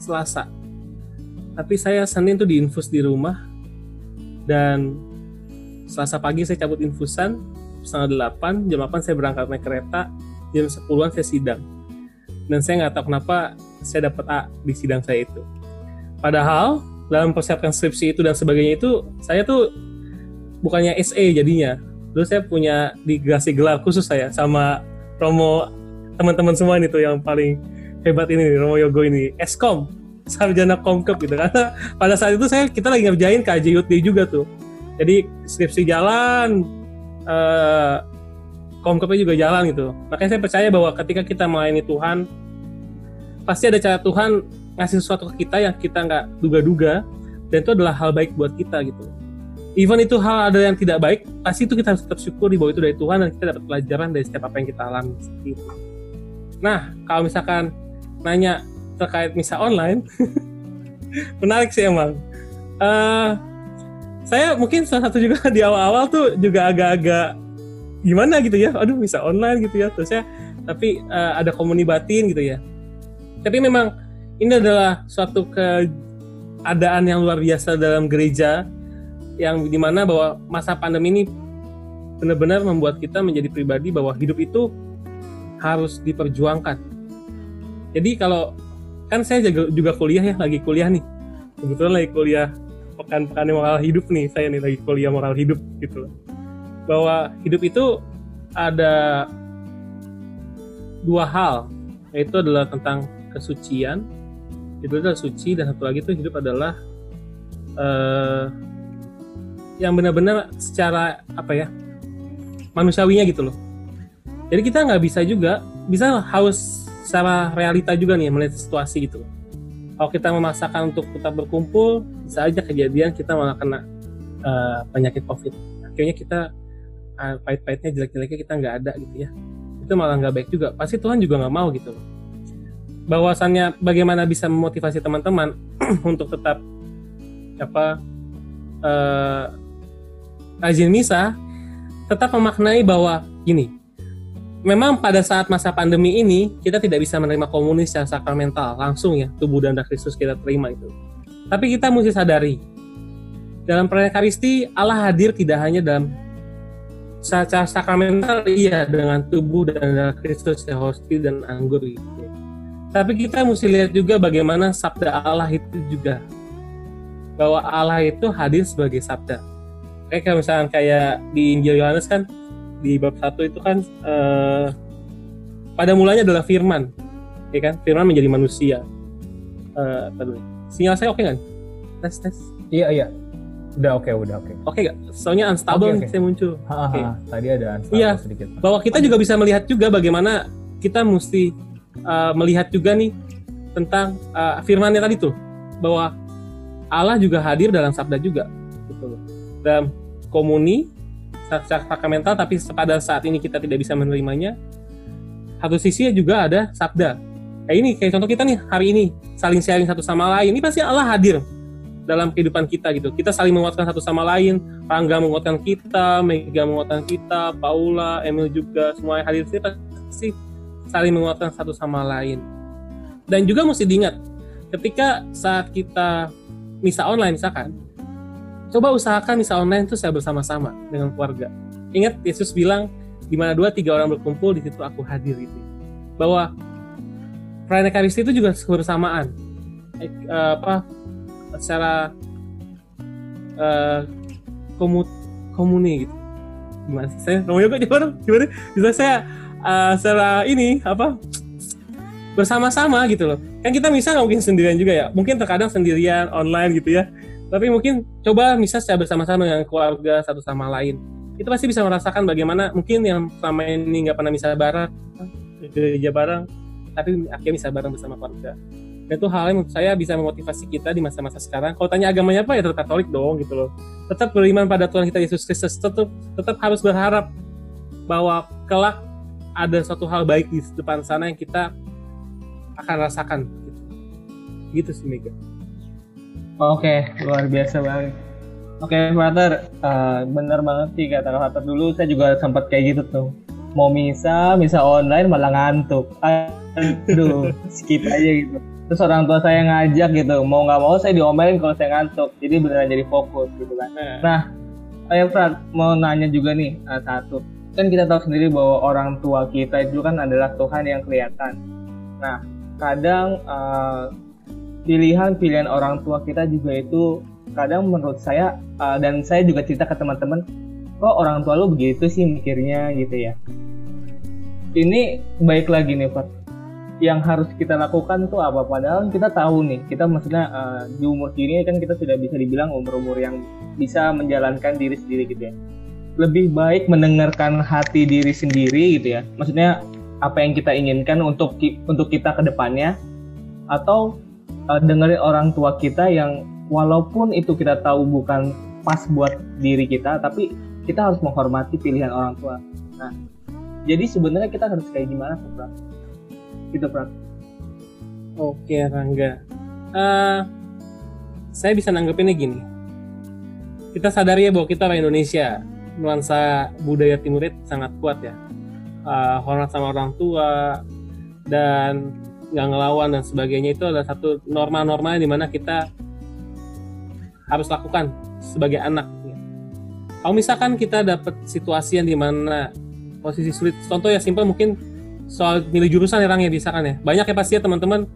C: Selasa tapi saya Senin tuh diinfus di rumah. Dan Selasa pagi saya cabut infusan setengah delapan jam 8 saya berangkat naik kereta jam 10-an saya sidang. Dan saya nggak tahu kenapa saya dapat A di sidang saya itu. Padahal dalam persiapan skripsi itu dan sebagainya itu saya tuh bukannya SE jadinya. Dulu saya punya digasi gelar khusus saya sama Romo teman-teman semua ini tuh yang paling hebat ini Romo Yogo ini Eskom sarjana komkep gitu karena pada saat itu saya kita lagi ngerjain KJUT juga tuh. Jadi skripsi jalan eh, komkepnya juga jalan gitu. Makanya saya percaya bahwa ketika kita melayani Tuhan pasti ada cara Tuhan ngasih sesuatu ke kita yang kita nggak duga-duga dan itu adalah hal baik buat kita gitu. Even itu hal ada yang tidak baik pasti itu kita harus tetap syukuri bahwa itu dari Tuhan dan kita dapat pelajaran dari setiap apa yang kita alami. Nah kalau misalkan nanya terkait misa online. Menarik sih emang. Eh, saya mungkin salah satu juga di awal-awal tuh juga agak-agak gimana gitu ya. Aduh misa online gitu ya. Terus ya tapi eh, ada komuni batin gitu ya. Tapi memang ini adalah suatu keadaan yang luar biasa dalam gereja yang di mana bahwa masa pandemi ini benar-benar membuat kita menjadi pribadi bahwa hidup itu harus diperjuangkan. Jadi kalau kan saya juga, kuliah ya, lagi kuliah nih. Kebetulan lagi kuliah pekan-pekan moral hidup nih, saya nih lagi kuliah moral hidup gitu. loh. Bahwa hidup itu ada dua hal, yaitu adalah tentang kesucian, itu adalah suci dan satu lagi itu hidup adalah eh, yang benar-benar secara apa ya manusiawinya gitu loh. Jadi kita nggak bisa juga bisa harus secara realita juga nih melihat situasi gitu. Kalau kita memaksakan untuk tetap berkumpul, bisa aja kejadian kita malah kena eh, penyakit COVID. Akhirnya kita eh, pahit-pahitnya jelek-jeleknya kita nggak ada gitu ya. Itu malah nggak baik juga. Pasti Tuhan juga nggak mau gitu. Bahwasannya bagaimana bisa memotivasi teman-teman untuk tetap apa eh, rajin misa tetap memaknai bahwa gini memang pada saat masa pandemi ini kita tidak bisa menerima komunis secara sakramental langsung ya tubuh dan darah Kristus kita terima itu. Tapi kita mesti sadari dalam perayaan Ekaristi Allah hadir tidak hanya dalam secara sakramental iya dengan tubuh dan darah Kristus ya hosti dan anggur gitu. Tapi kita mesti lihat juga bagaimana sabda Allah itu juga. Bahwa Allah itu hadir sebagai sabda. Kayak misalnya kayak di Injil Yohanes kan di bab satu itu kan eh, pada mulanya adalah firman ya kan firman menjadi manusia eh dulu? sinyal saya oke nggak tes tes
B: Iya iya. Udah oke udah oke.
C: oke nggak soalnya unstable nih
B: oke.
C: saya muncul
B: Hahaha,
C: Oke.
B: Tadi ada answer
C: Iya.
B: sedikit.
C: bahwa kita juga bisa melihat juga bagaimana kita mesti uh, melihat juga nih tentang uh, firmannya tadi tuh bahwa Allah juga hadir dalam sabda juga gitu loh. dalam komuni secara sakramental tapi pada saat ini kita tidak bisa menerimanya satu sisi juga ada sabda. Kayak ini kayak contoh kita nih hari ini saling sharing satu sama lain. Ini pasti Allah hadir dalam kehidupan kita gitu. Kita saling menguatkan satu sama lain. Rangga menguatkan kita, Mega menguatkan kita, Paula, Emil juga, semua yang hadir di sini pasti saling menguatkan satu sama lain. Dan juga mesti diingat, ketika saat kita misa online misalkan, coba usahakan misa online itu saya bersama-sama dengan keluarga. Ingat Yesus bilang, di mana dua tiga orang berkumpul di situ aku hadir itu. Bahwa perayaan Ekaristi itu juga kebersamaan. Eh, apa secara eh, komu komuni gitu. Gimana sih? Saya ngomongnya kok gimana gimana bisa saya uh, secara ini apa bersama-sama gitu loh. Kan kita bisa nggak mungkin sendirian juga ya. Mungkin terkadang sendirian online gitu ya tapi mungkin coba bisa secara bersama-sama dengan keluarga satu sama lain. Itu pasti bisa merasakan bagaimana mungkin yang selama ini nggak pernah bisa bareng gereja bareng tapi akhirnya bisa bareng bersama keluarga. Dan itu hal yang menurut saya bisa memotivasi kita di masa-masa sekarang. Kalau tanya agamanya apa ya tetap Katolik dong gitu loh. Tetap beriman pada Tuhan kita Yesus Kristus tetap tetap harus berharap bahwa kelak ada suatu hal baik di depan sana yang kita akan rasakan gitu, gitu sih Mega
A: Oke, luar biasa banget. Oke, Frater, eh, bener banget sih kata Frater dulu. Saya juga sempat kayak gitu tuh. Mau misa, misa online malah ngantuk. Aduh, skip aja gitu. Terus orang tua saya ngajak gitu, mau nggak mau saya diomelin kalau saya ngantuk. Jadi beneran jadi fokus gitu kan.
C: nah,
A: Nah, Ayo Frat, mau nanya juga nih eh, satu. Kan kita tahu sendiri bahwa orang tua kita itu kan adalah Tuhan yang kelihatan. Nah, kadang eh, pilihan-pilihan orang tua kita juga itu kadang menurut saya eh, dan saya juga cerita ke teman-teman, kok orang tua lu begitu sih mikirnya gitu ya. Ini baik lagi nih Frat. Yang harus kita lakukan tuh apa? Padahal kita tahu nih, kita maksudnya eh, di umur kini kan kita sudah bisa dibilang umur-umur yang bisa menjalankan diri sendiri gitu ya. Lebih baik mendengarkan hati diri sendiri gitu ya. Maksudnya apa yang kita inginkan untuk untuk kita ke depannya atau uh, dengerin orang tua kita yang walaupun itu kita tahu bukan pas buat diri kita tapi kita harus menghormati pilihan orang tua. Nah, jadi sebenarnya kita harus kayak gimana tuh, Prat? Gitu, Prat.
C: Oke Rangga, Eh, saya bisa nanggepinnya gini. Kita sadari ya bahwa kita orang Indonesia, nuansa budaya Timurid sangat kuat ya. Eh, hormat sama orang tua dan nggak ngelawan dan sebagainya itu adalah satu norma-norma di mana kita harus lakukan sebagai anak. ya. Kalau misalkan kita dapat situasi yang di mana posisi sulit, contoh ya simpel mungkin soal milih jurusan ya Rang ya misalkan ya. Banyak ya pasti ya teman-teman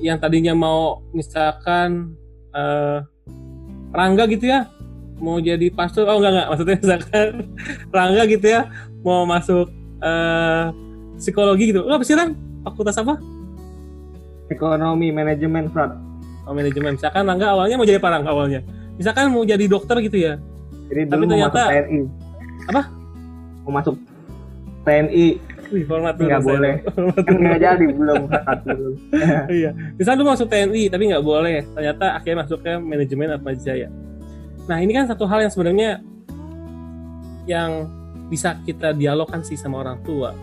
C: yang tadinya mau misalkan eh, Rangga gitu ya mau jadi pastor oh enggak enggak maksudnya misalkan Rangga gitu ya mau masuk eh, psikologi gitu lo apa sih Rang fakultas apa
A: Ekonomi, manajemen, Prat.
C: oh, manajemen misalkan Rangga awalnya mau jadi apa Rang awalnya misalkan mau jadi dokter gitu ya
A: Jadi
C: Tapi
A: dulu mau masuk
C: ternyata-
A: TNI.
C: Apa?
A: Mau masuk TNI
C: Wih, hormat
A: nggak boleh. Kan nggak jadi belum belum.
C: iya. Misalnya lu masuk TNI tapi nggak boleh. Ternyata akhirnya masuk ke manajemen Atma Jaya. Nah ini kan satu hal yang sebenarnya yang bisa kita dialogkan sih sama orang tua.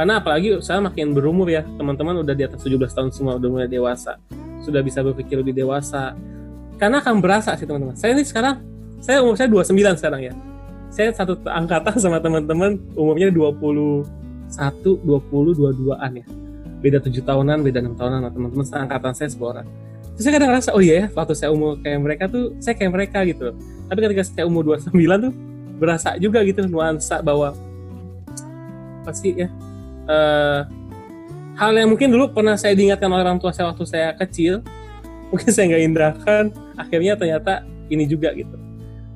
C: Karena apalagi saya makin berumur ya, teman-teman udah di atas 17 tahun semua, udah mulai dewasa. Sudah bisa berpikir lebih dewasa. Karena akan berasa sih teman-teman. Saya ini sekarang saya umur saya 29 sekarang ya saya satu angkatan sama teman-teman umurnya 21 20 22an ya beda tujuh tahunan beda enam tahunan sama teman-teman seangkatan saya sebuah orang terus saya kadang ngerasa oh iya ya waktu saya umur kayak mereka tuh saya kayak mereka gitu tapi ketika saya umur 29 tuh berasa juga gitu nuansa bahwa pasti ya eh, hal yang mungkin dulu pernah saya diingatkan orang tua saya waktu saya kecil mungkin saya nggak indahkan akhirnya ternyata ini juga gitu.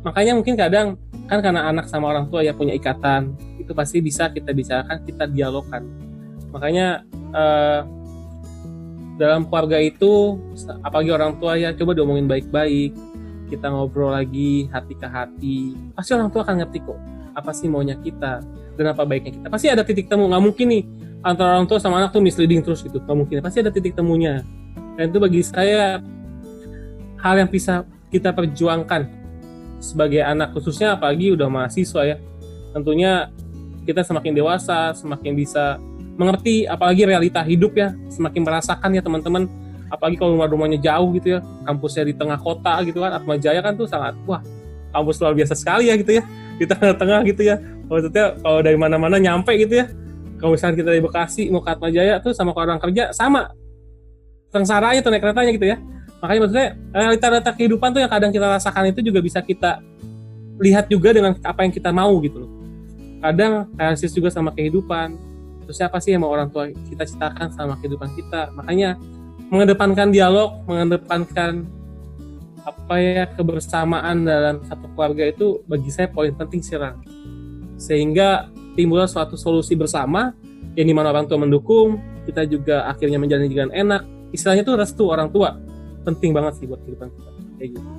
C: Makanya mungkin kadang kan karena anak sama orang tua ya punya ikatan itu pasti bisa kita bicarakan kita dialogkan. Makanya eh, dalam keluarga itu apalagi orang tua ya coba diomongin baik-baik kita ngobrol lagi hati ke hati pasti orang tua akan ngerti kok apa sih maunya kita? Dan apa baiknya kita? Pasti ada titik temu nggak mungkin nih antara orang tua sama anak tuh misleading terus gitu. Nggak mungkin pasti ada titik temunya. Dan itu bagi saya hal yang bisa kita perjuangkan sebagai anak khususnya apalagi udah mahasiswa ya. Tentunya kita semakin dewasa semakin bisa mengerti apalagi realita hidup ya. Semakin merasakan ya teman-teman. Apalagi kalau rumah-rumahnya jauh gitu ya. Kampusnya di tengah kota gitu kan Atma Jaya kan tuh sangat wah kampus luar biasa sekali ya gitu ya di tengah-tengah gitu ya. Maksudnya kalau dari mana-mana nyampe gitu ya. Kalau misalnya kita dari Bekasi mau ke Atma Jaya tuh sama orang kerja sama. Sengsara aja tuh naik keretanya gitu ya. Makanya maksudnya realita-realita kehidupan tuh yang kadang kita rasakan itu juga bisa kita lihat juga dengan apa yang kita mau gitu loh. Kadang realistis juga sama kehidupan. Terus siapa sih yang mau orang tua kita citakan sama kehidupan kita? Makanya mengedepankan dialog mengedepankan apa ya kebersamaan dalam satu keluarga itu bagi saya poin penting sih Rang. sehingga timbullah suatu solusi bersama yang di mana orang tua mendukung kita juga akhirnya menjalani dengan enak istilahnya tuh restu orang tua penting banget sih buat kehidupan kita kayak gitu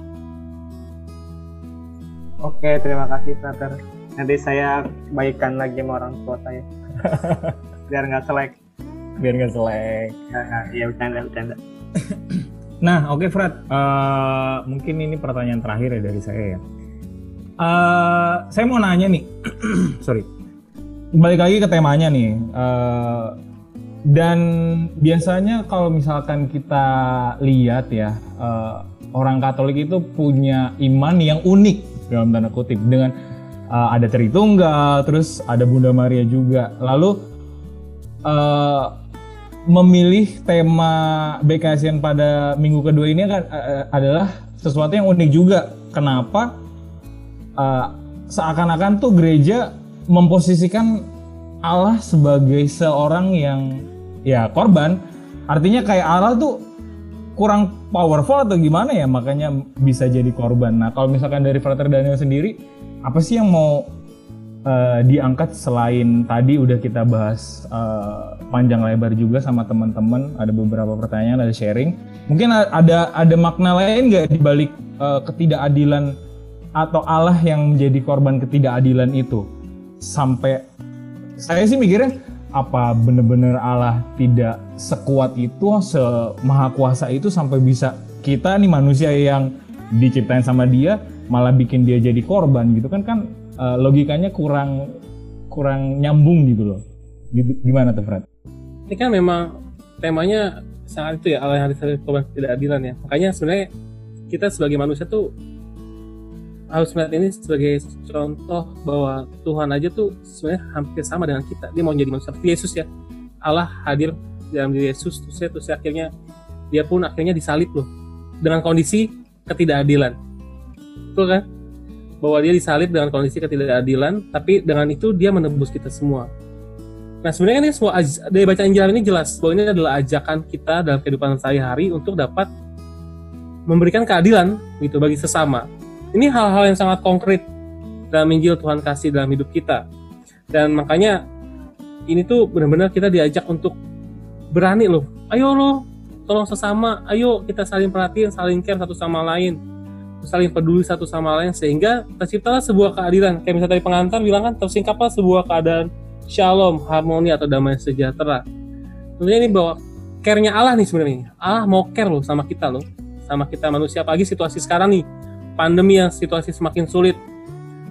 A: Oke, terima kasih Frater. Nanti saya baikkan lagi sama orang tua saya. Biar nggak selek.
B: biar nggak selek
A: iya bercanda, bercanda.
B: Nah, oke Fred. Eh, mungkin ini pertanyaan terakhir ya dari saya ya. Eh, saya mau nanya nih, sorry. Balik lagi ke temanya nih. Eh, dan biasanya kalau misalkan kita lihat ya, eh, orang Katolik itu punya iman yang unik dalam tanda kutip dengan eh, ada Tritunggal, terus ada Bunda Maria juga. Lalu eh, memilih tema BKSN pada minggu kedua ini kan adalah sesuatu yang unik juga. Kenapa? Eh, seakan-akan tuh gereja memposisikan Allah sebagai seorang yang ya korban. Artinya kayak Allah tuh kurang powerful atau gimana ya makanya bisa jadi korban. Nah kalau misalkan dari Frater Daniel sendiri apa sih yang mau eh, diangkat selain tadi udah kita bahas eh, panjang lebar juga sama teman-teman ada beberapa pertanyaan ada sharing. Mungkin ada ada makna lain nggak di balik eh, ketidakadilan atau Allah yang menjadi korban ketidakadilan itu? Sampai saya sih mikirnya apa bener-bener Allah tidak sekuat itu semaha kuasa itu sampai bisa kita nih manusia yang diciptain sama dia malah bikin dia jadi korban gitu kan? Kan eh, logikanya kurang kurang nyambung gitu loh. Gimana tuh Fred?
C: ini kan memang temanya sangat itu ya hari korban ketidakadilan ya. Makanya sebenarnya kita sebagai manusia tuh harus melihat ini sebagai contoh bahwa Tuhan aja tuh sebenarnya hampir sama dengan kita. Dia mau jadi manusia Yesus ya. Allah hadir dalam diri Yesus terus, ya, terus akhirnya dia pun akhirnya disalib loh dengan kondisi ketidakadilan. Betul kan bahwa dia disalib dengan kondisi ketidakadilan tapi dengan itu dia menebus kita semua Nah sebenarnya ini semua dari baca Injil ini jelas bahwa ini adalah ajakan kita dalam kehidupan sehari-hari untuk dapat memberikan keadilan gitu bagi sesama. Ini hal-hal yang sangat konkret dalam Injil Tuhan kasih dalam hidup kita. Dan makanya ini tuh benar-benar kita diajak untuk berani loh. Ayo loh, tolong sesama. Ayo kita saling perhatiin, saling care satu sama lain. Saling peduli satu sama lain sehingga terciptalah sebuah keadilan. Kayak misalnya tadi pengantar bilang kan tersingkaplah sebuah keadaan shalom, harmoni atau damai sejahtera. Tentunya ini bahwa care-nya Allah nih sebenarnya. Allah mau care loh sama kita loh, sama kita manusia. Apalagi situasi sekarang nih, pandemi yang situasi semakin sulit.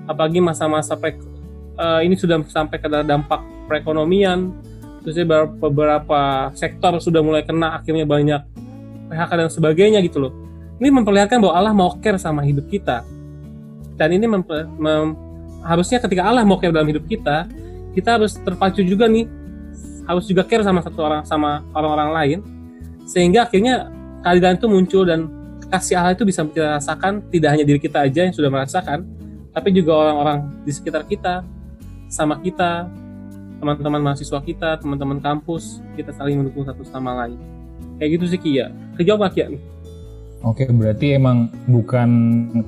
C: Apalagi masa-masa eh, ini sudah sampai ke dampak perekonomian. Terus beberapa sektor sudah mulai kena, akhirnya banyak PHK dan sebagainya gitu loh. Ini memperlihatkan bahwa Allah mau care sama hidup kita. dan ini mempe- mem- harusnya ketika Allah mau care dalam hidup kita kita harus terpacu juga nih harus juga care sama satu orang sama orang-orang lain. Sehingga akhirnya keadilan itu muncul dan kasih Allah itu bisa kita rasakan tidak hanya diri kita aja yang sudah merasakan tapi juga orang-orang di sekitar kita sama kita teman-teman mahasiswa kita teman-teman kampus kita saling mendukung satu sama lain. Kayak gitu sih Kia. Kejawab nggak Kia
B: Oke, berarti emang bukan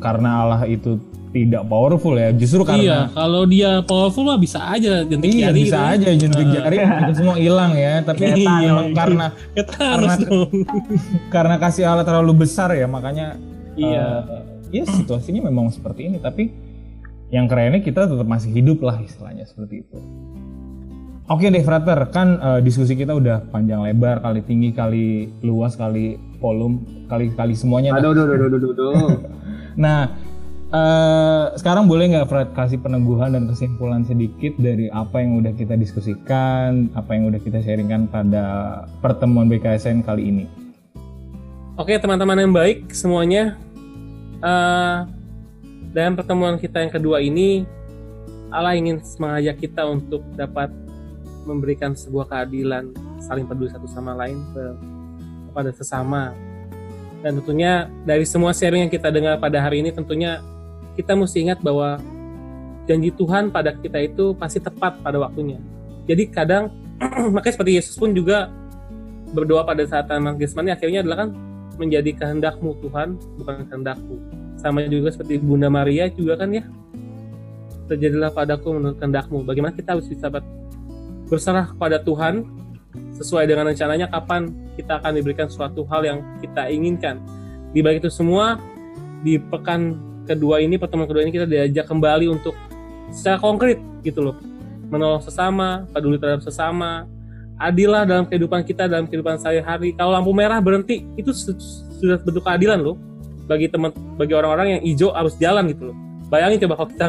B: karena Allah itu tidak powerful ya, justru
C: iya
B: karena
C: kalau dia powerful mah bisa aja jentik
B: Iya
C: jari
B: bisa
C: gitu.
B: aja jentik jari itu semua hilang ya. Tapi
C: Iya,
B: emang
C: iya.
B: karena
C: Ya, Thanos
B: Karena- karena kasih Allah terlalu besar ya makanya
C: iya.
B: eh, ya situasinya memang seperti ini. Tapi yang kerennya kita tetap masih hidup lah istilahnya seperti itu. Oke deh frater kan eh, diskusi kita udah panjang lebar kali tinggi kali luas kali volume kali kali semuanya
A: Aduh, aduh, aduh, aduh, aduh.
B: Nah, eh, sekarang boleh nggak Fred kasih peneguhan dan kesimpulan sedikit dari apa yang udah kita diskusikan, apa yang udah kita sharingkan pada pertemuan BKSN kali ini?
C: Oke teman-teman yang baik semuanya Eh, dalam pertemuan kita yang kedua ini Allah ingin mengajak kita untuk dapat memberikan sebuah keadilan saling peduli satu sama lain ke- kepada sesama. Dan tentunya dari semua sharing yang kita dengar pada hari ini tentunya kita mesti ingat bahwa janji Tuhan pada kita itu pasti tepat pada waktunya. Jadi kadang makanya seperti Yesus pun juga berdoa pada saat taman Getsemani akhirnya adalah kan menjadi kehendakmu Tuhan bukan kehendakku. Sama juga seperti Bunda Maria juga kan ya. Terjadilah padaku menurut kehendakmu. Bagaimana kita harus bisa ber- berserah kepada Tuhan sesuai dengan rencananya kapan kita akan diberikan suatu hal yang kita inginkan. Di balik itu semua di pekan kedua ini pertemuan kedua ini kita diajak kembali untuk secara konkret gitu loh. Menolong sesama peduli terhadap sesama adillah dalam kehidupan kita dalam kehidupan sehari-hari. Kalau lampu merah berhenti itu su- sudah bentuk keadilan loh. Bagi teman bagi orang-orang yang hijau harus jalan gitu loh. Bayangin coba kalau kita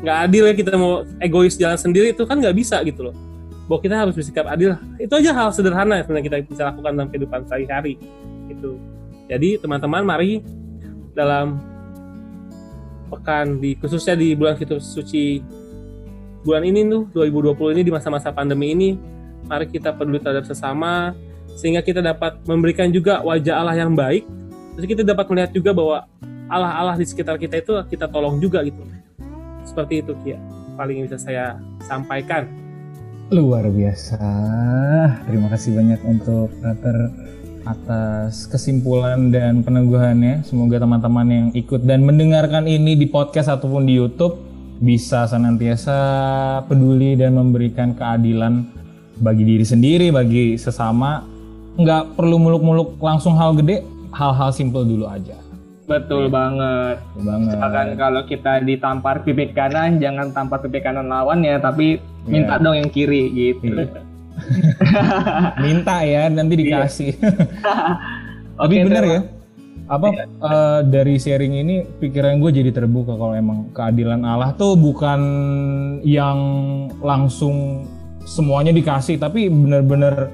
C: nggak adil ya kita mau egois jalan sendiri itu kan nggak bisa gitu loh bahwa kita harus bersikap adil. Itu aja hal sederhana yang sebenarnya kita bisa lakukan dalam kehidupan sehari-hari gitu. Jadi teman-teman mari dalam pekan di khususnya di bulan Fitur suci bulan ini tuh 2020 ini di masa-masa pandemi ini mari kita peduli terhadap sesama sehingga kita dapat memberikan juga wajah Allah yang baik. Terus kita dapat melihat juga bahwa Allah-Allah di sekitar kita itu kita tolong juga gitu. Seperti itu Kia paling yang bisa saya sampaikan
B: Luar biasa. Terima kasih banyak untuk Frater atas kesimpulan dan peneguhannya. Semoga teman-teman yang ikut dan mendengarkan ini di podcast ataupun di YouTube bisa senantiasa peduli dan memberikan keadilan bagi diri sendiri, bagi sesama. Nggak perlu muluk-muluk langsung hal gede, hal-hal simple dulu aja.
A: Betul banget.
B: Betul banget.
A: Misalkan kalau kita ditampar pipi kanan, jangan tampar pipi kanan lawan ya, tapi minta
B: Iya.
A: dong yang kiri gitu.
B: Iya. Minta ya, nanti dikasih. Tapi
A: Oke,
B: bener
A: terima-
B: ya, apa eh, dari sharing ini pikiran gue jadi terbuka kalau emang keadilan Allah tuh bukan yang langsung semuanya dikasih, tapi bener-bener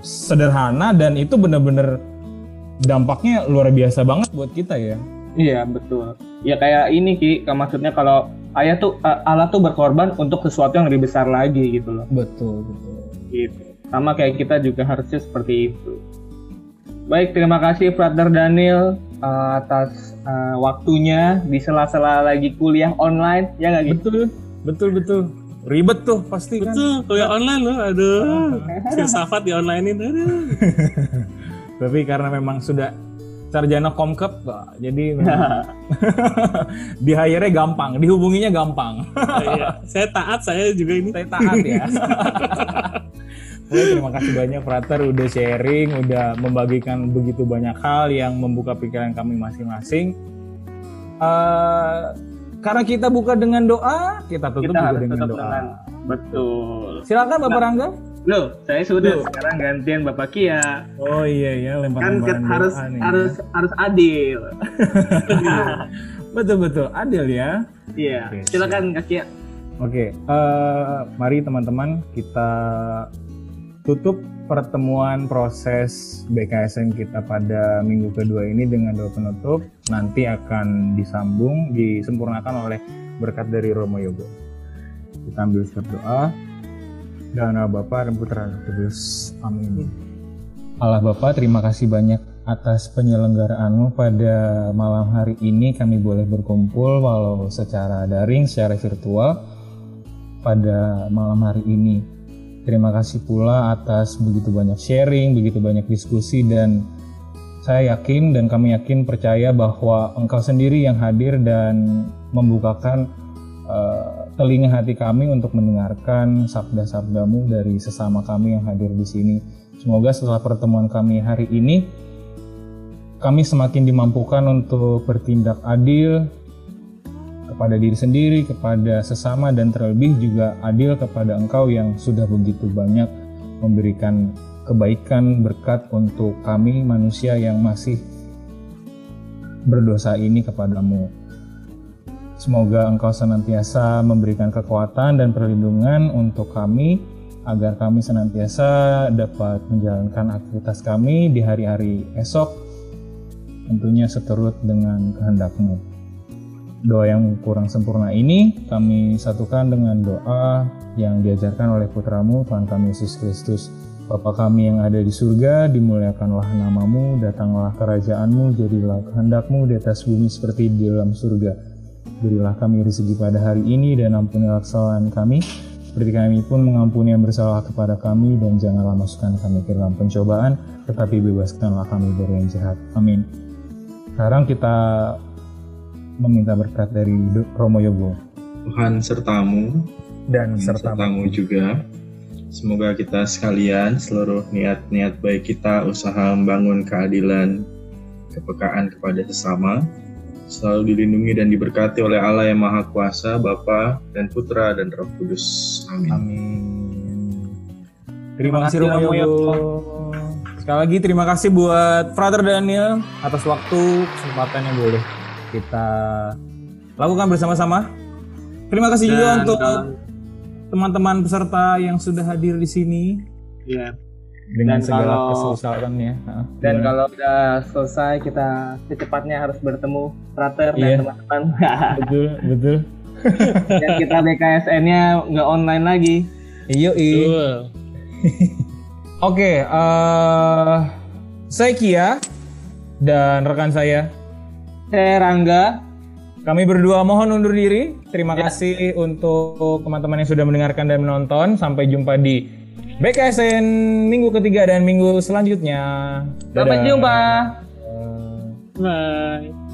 B: sederhana dan itu bener-bener dampaknya luar biasa banget buat kita ya.
A: Iya betul. Ya kayak ini ki, maksudnya kalau ayah tuh eh, Allah tuh berkorban untuk sesuatu yang lebih besar lagi gitu loh.
B: Betul betul.
A: Gitu. Sama kayak kita juga harusnya seperti itu. Baik, terima kasih Brother Daniel eh, atas eh, waktunya di sela-sela lagi kuliah online, ya nggak gitu?
B: Betul betul betul. Ribet tuh pasti kan.
C: betul kuliah online loh aduh filsafat di online ini aduh
B: Tapi karena memang sudah sarjana komkep, jadi memang di hire gampang, dihubunginya gampang.
C: iya. saya taat saya juga ini
B: Saya taat ya. Oke, terima kasih banyak Frater udah sharing, udah membagikan begitu banyak hal yang membuka pikiran kami masing-masing. Eh, karena kita buka dengan doa, kita tutup
A: Kita
B: juga dengan doa.
A: dengan betul.
B: Silakan Bapak Rangga.
A: Loh, saya sudah
B: Loh.
A: sekarang gantian Bapak Kia.
B: Oh iya ya,
A: Kan
B: lempar-lemparan
A: ket- harus
B: doa nih.
A: harus harus adil.
B: betul betul adil ya.
A: Iya,
B: Oke,
A: silakan Kak Kia.
B: Oke, eh, mari teman-teman kita tutup pertemuan proses BKSN kita pada minggu kedua ini dengan doa penutup nanti akan disambung disempurnakan oleh berkat dari Romo Yogo. Kita ambil setiap doa dan Allah Bapa dan Putra dan Kudus. Amin. Allah Bapa, terima kasih banyak atas penyelenggaraanmu pada malam hari ini kami boleh berkumpul walau secara daring, secara virtual pada malam hari ini. Terima kasih pula atas begitu banyak sharing, begitu banyak diskusi dan saya yakin dan kami yakin percaya bahwa engkau sendiri yang hadir dan membukakan telinga hati kami untuk mendengarkan sabda-sabdamu dari sesama kami yang hadir di sini. Semoga setelah pertemuan kami hari ini, kami semakin dimampukan untuk bertindak adil kepada diri sendiri, kepada sesama, dan terlebih juga adil kepada Engkau yang sudah begitu banyak memberikan kebaikan berkat untuk kami manusia yang masih berdosa ini kepadamu. Semoga Engkau senantiasa memberikan kekuatan dan perlindungan untuk kami agar kami senantiasa dapat menjalankan aktivitas kami di hari-hari esok tentunya seturut dengan kehendakmu. Doa yang kurang sempurna ini kami satukan dengan doa yang diajarkan oleh putramu Tuhan kami Yesus Kristus. Bapa kami yang ada di surga, dimuliakanlah namamu, datanglah kerajaanmu, jadilah kehendakmu di atas bumi seperti di dalam surga. Berilah kami rezeki pada hari ini dan ampunilah kesalahan kami, seperti kami pun mengampuni yang bersalah kepada kami dan janganlah masukkan kami ke dalam pencobaan, tetapi bebaskanlah kami dari yang jahat. Amin. Sekarang kita meminta berkat dari Romo Yogo.
H: Tuhan sertamu
B: dan sertamu
H: juga. Semoga kita sekalian seluruh niat-niat baik kita usaha membangun keadilan, kepekaan kepada sesama selalu dilindungi dan diberkati oleh Allah yang Maha Kuasa, Bapa dan Putra dan Roh Kudus. Amin.
B: Amin. Terima kasih Romo Yogo. Sekali lagi terima kasih buat Frater Daniel atas waktu kesempatan yang boleh kita lakukan bersama-sama. Terima kasih Dan, juga untuk teman-teman peserta yang sudah hadir di sini.
A: Iya.
B: Dengan dan segala kesusahannya.
A: Dan ya. kalau udah selesai kita secepatnya harus bertemu Frater iya. dan teman-teman.
B: betul, betul.
A: dan kita BKSN-nya nggak online lagi.
B: Iya, iya. Oke, okay, uh, eh, saya Kia dan rekan saya.
A: Saya Rangga.
B: Kami berdua mohon undur diri. Terima ya. kasih untuk teman-teman yang sudah mendengarkan dan menonton. Sampai jumpa di BKSN minggu ketiga dan minggu selanjutnya.
A: Dadah. Sampai jumpa.
C: Bye.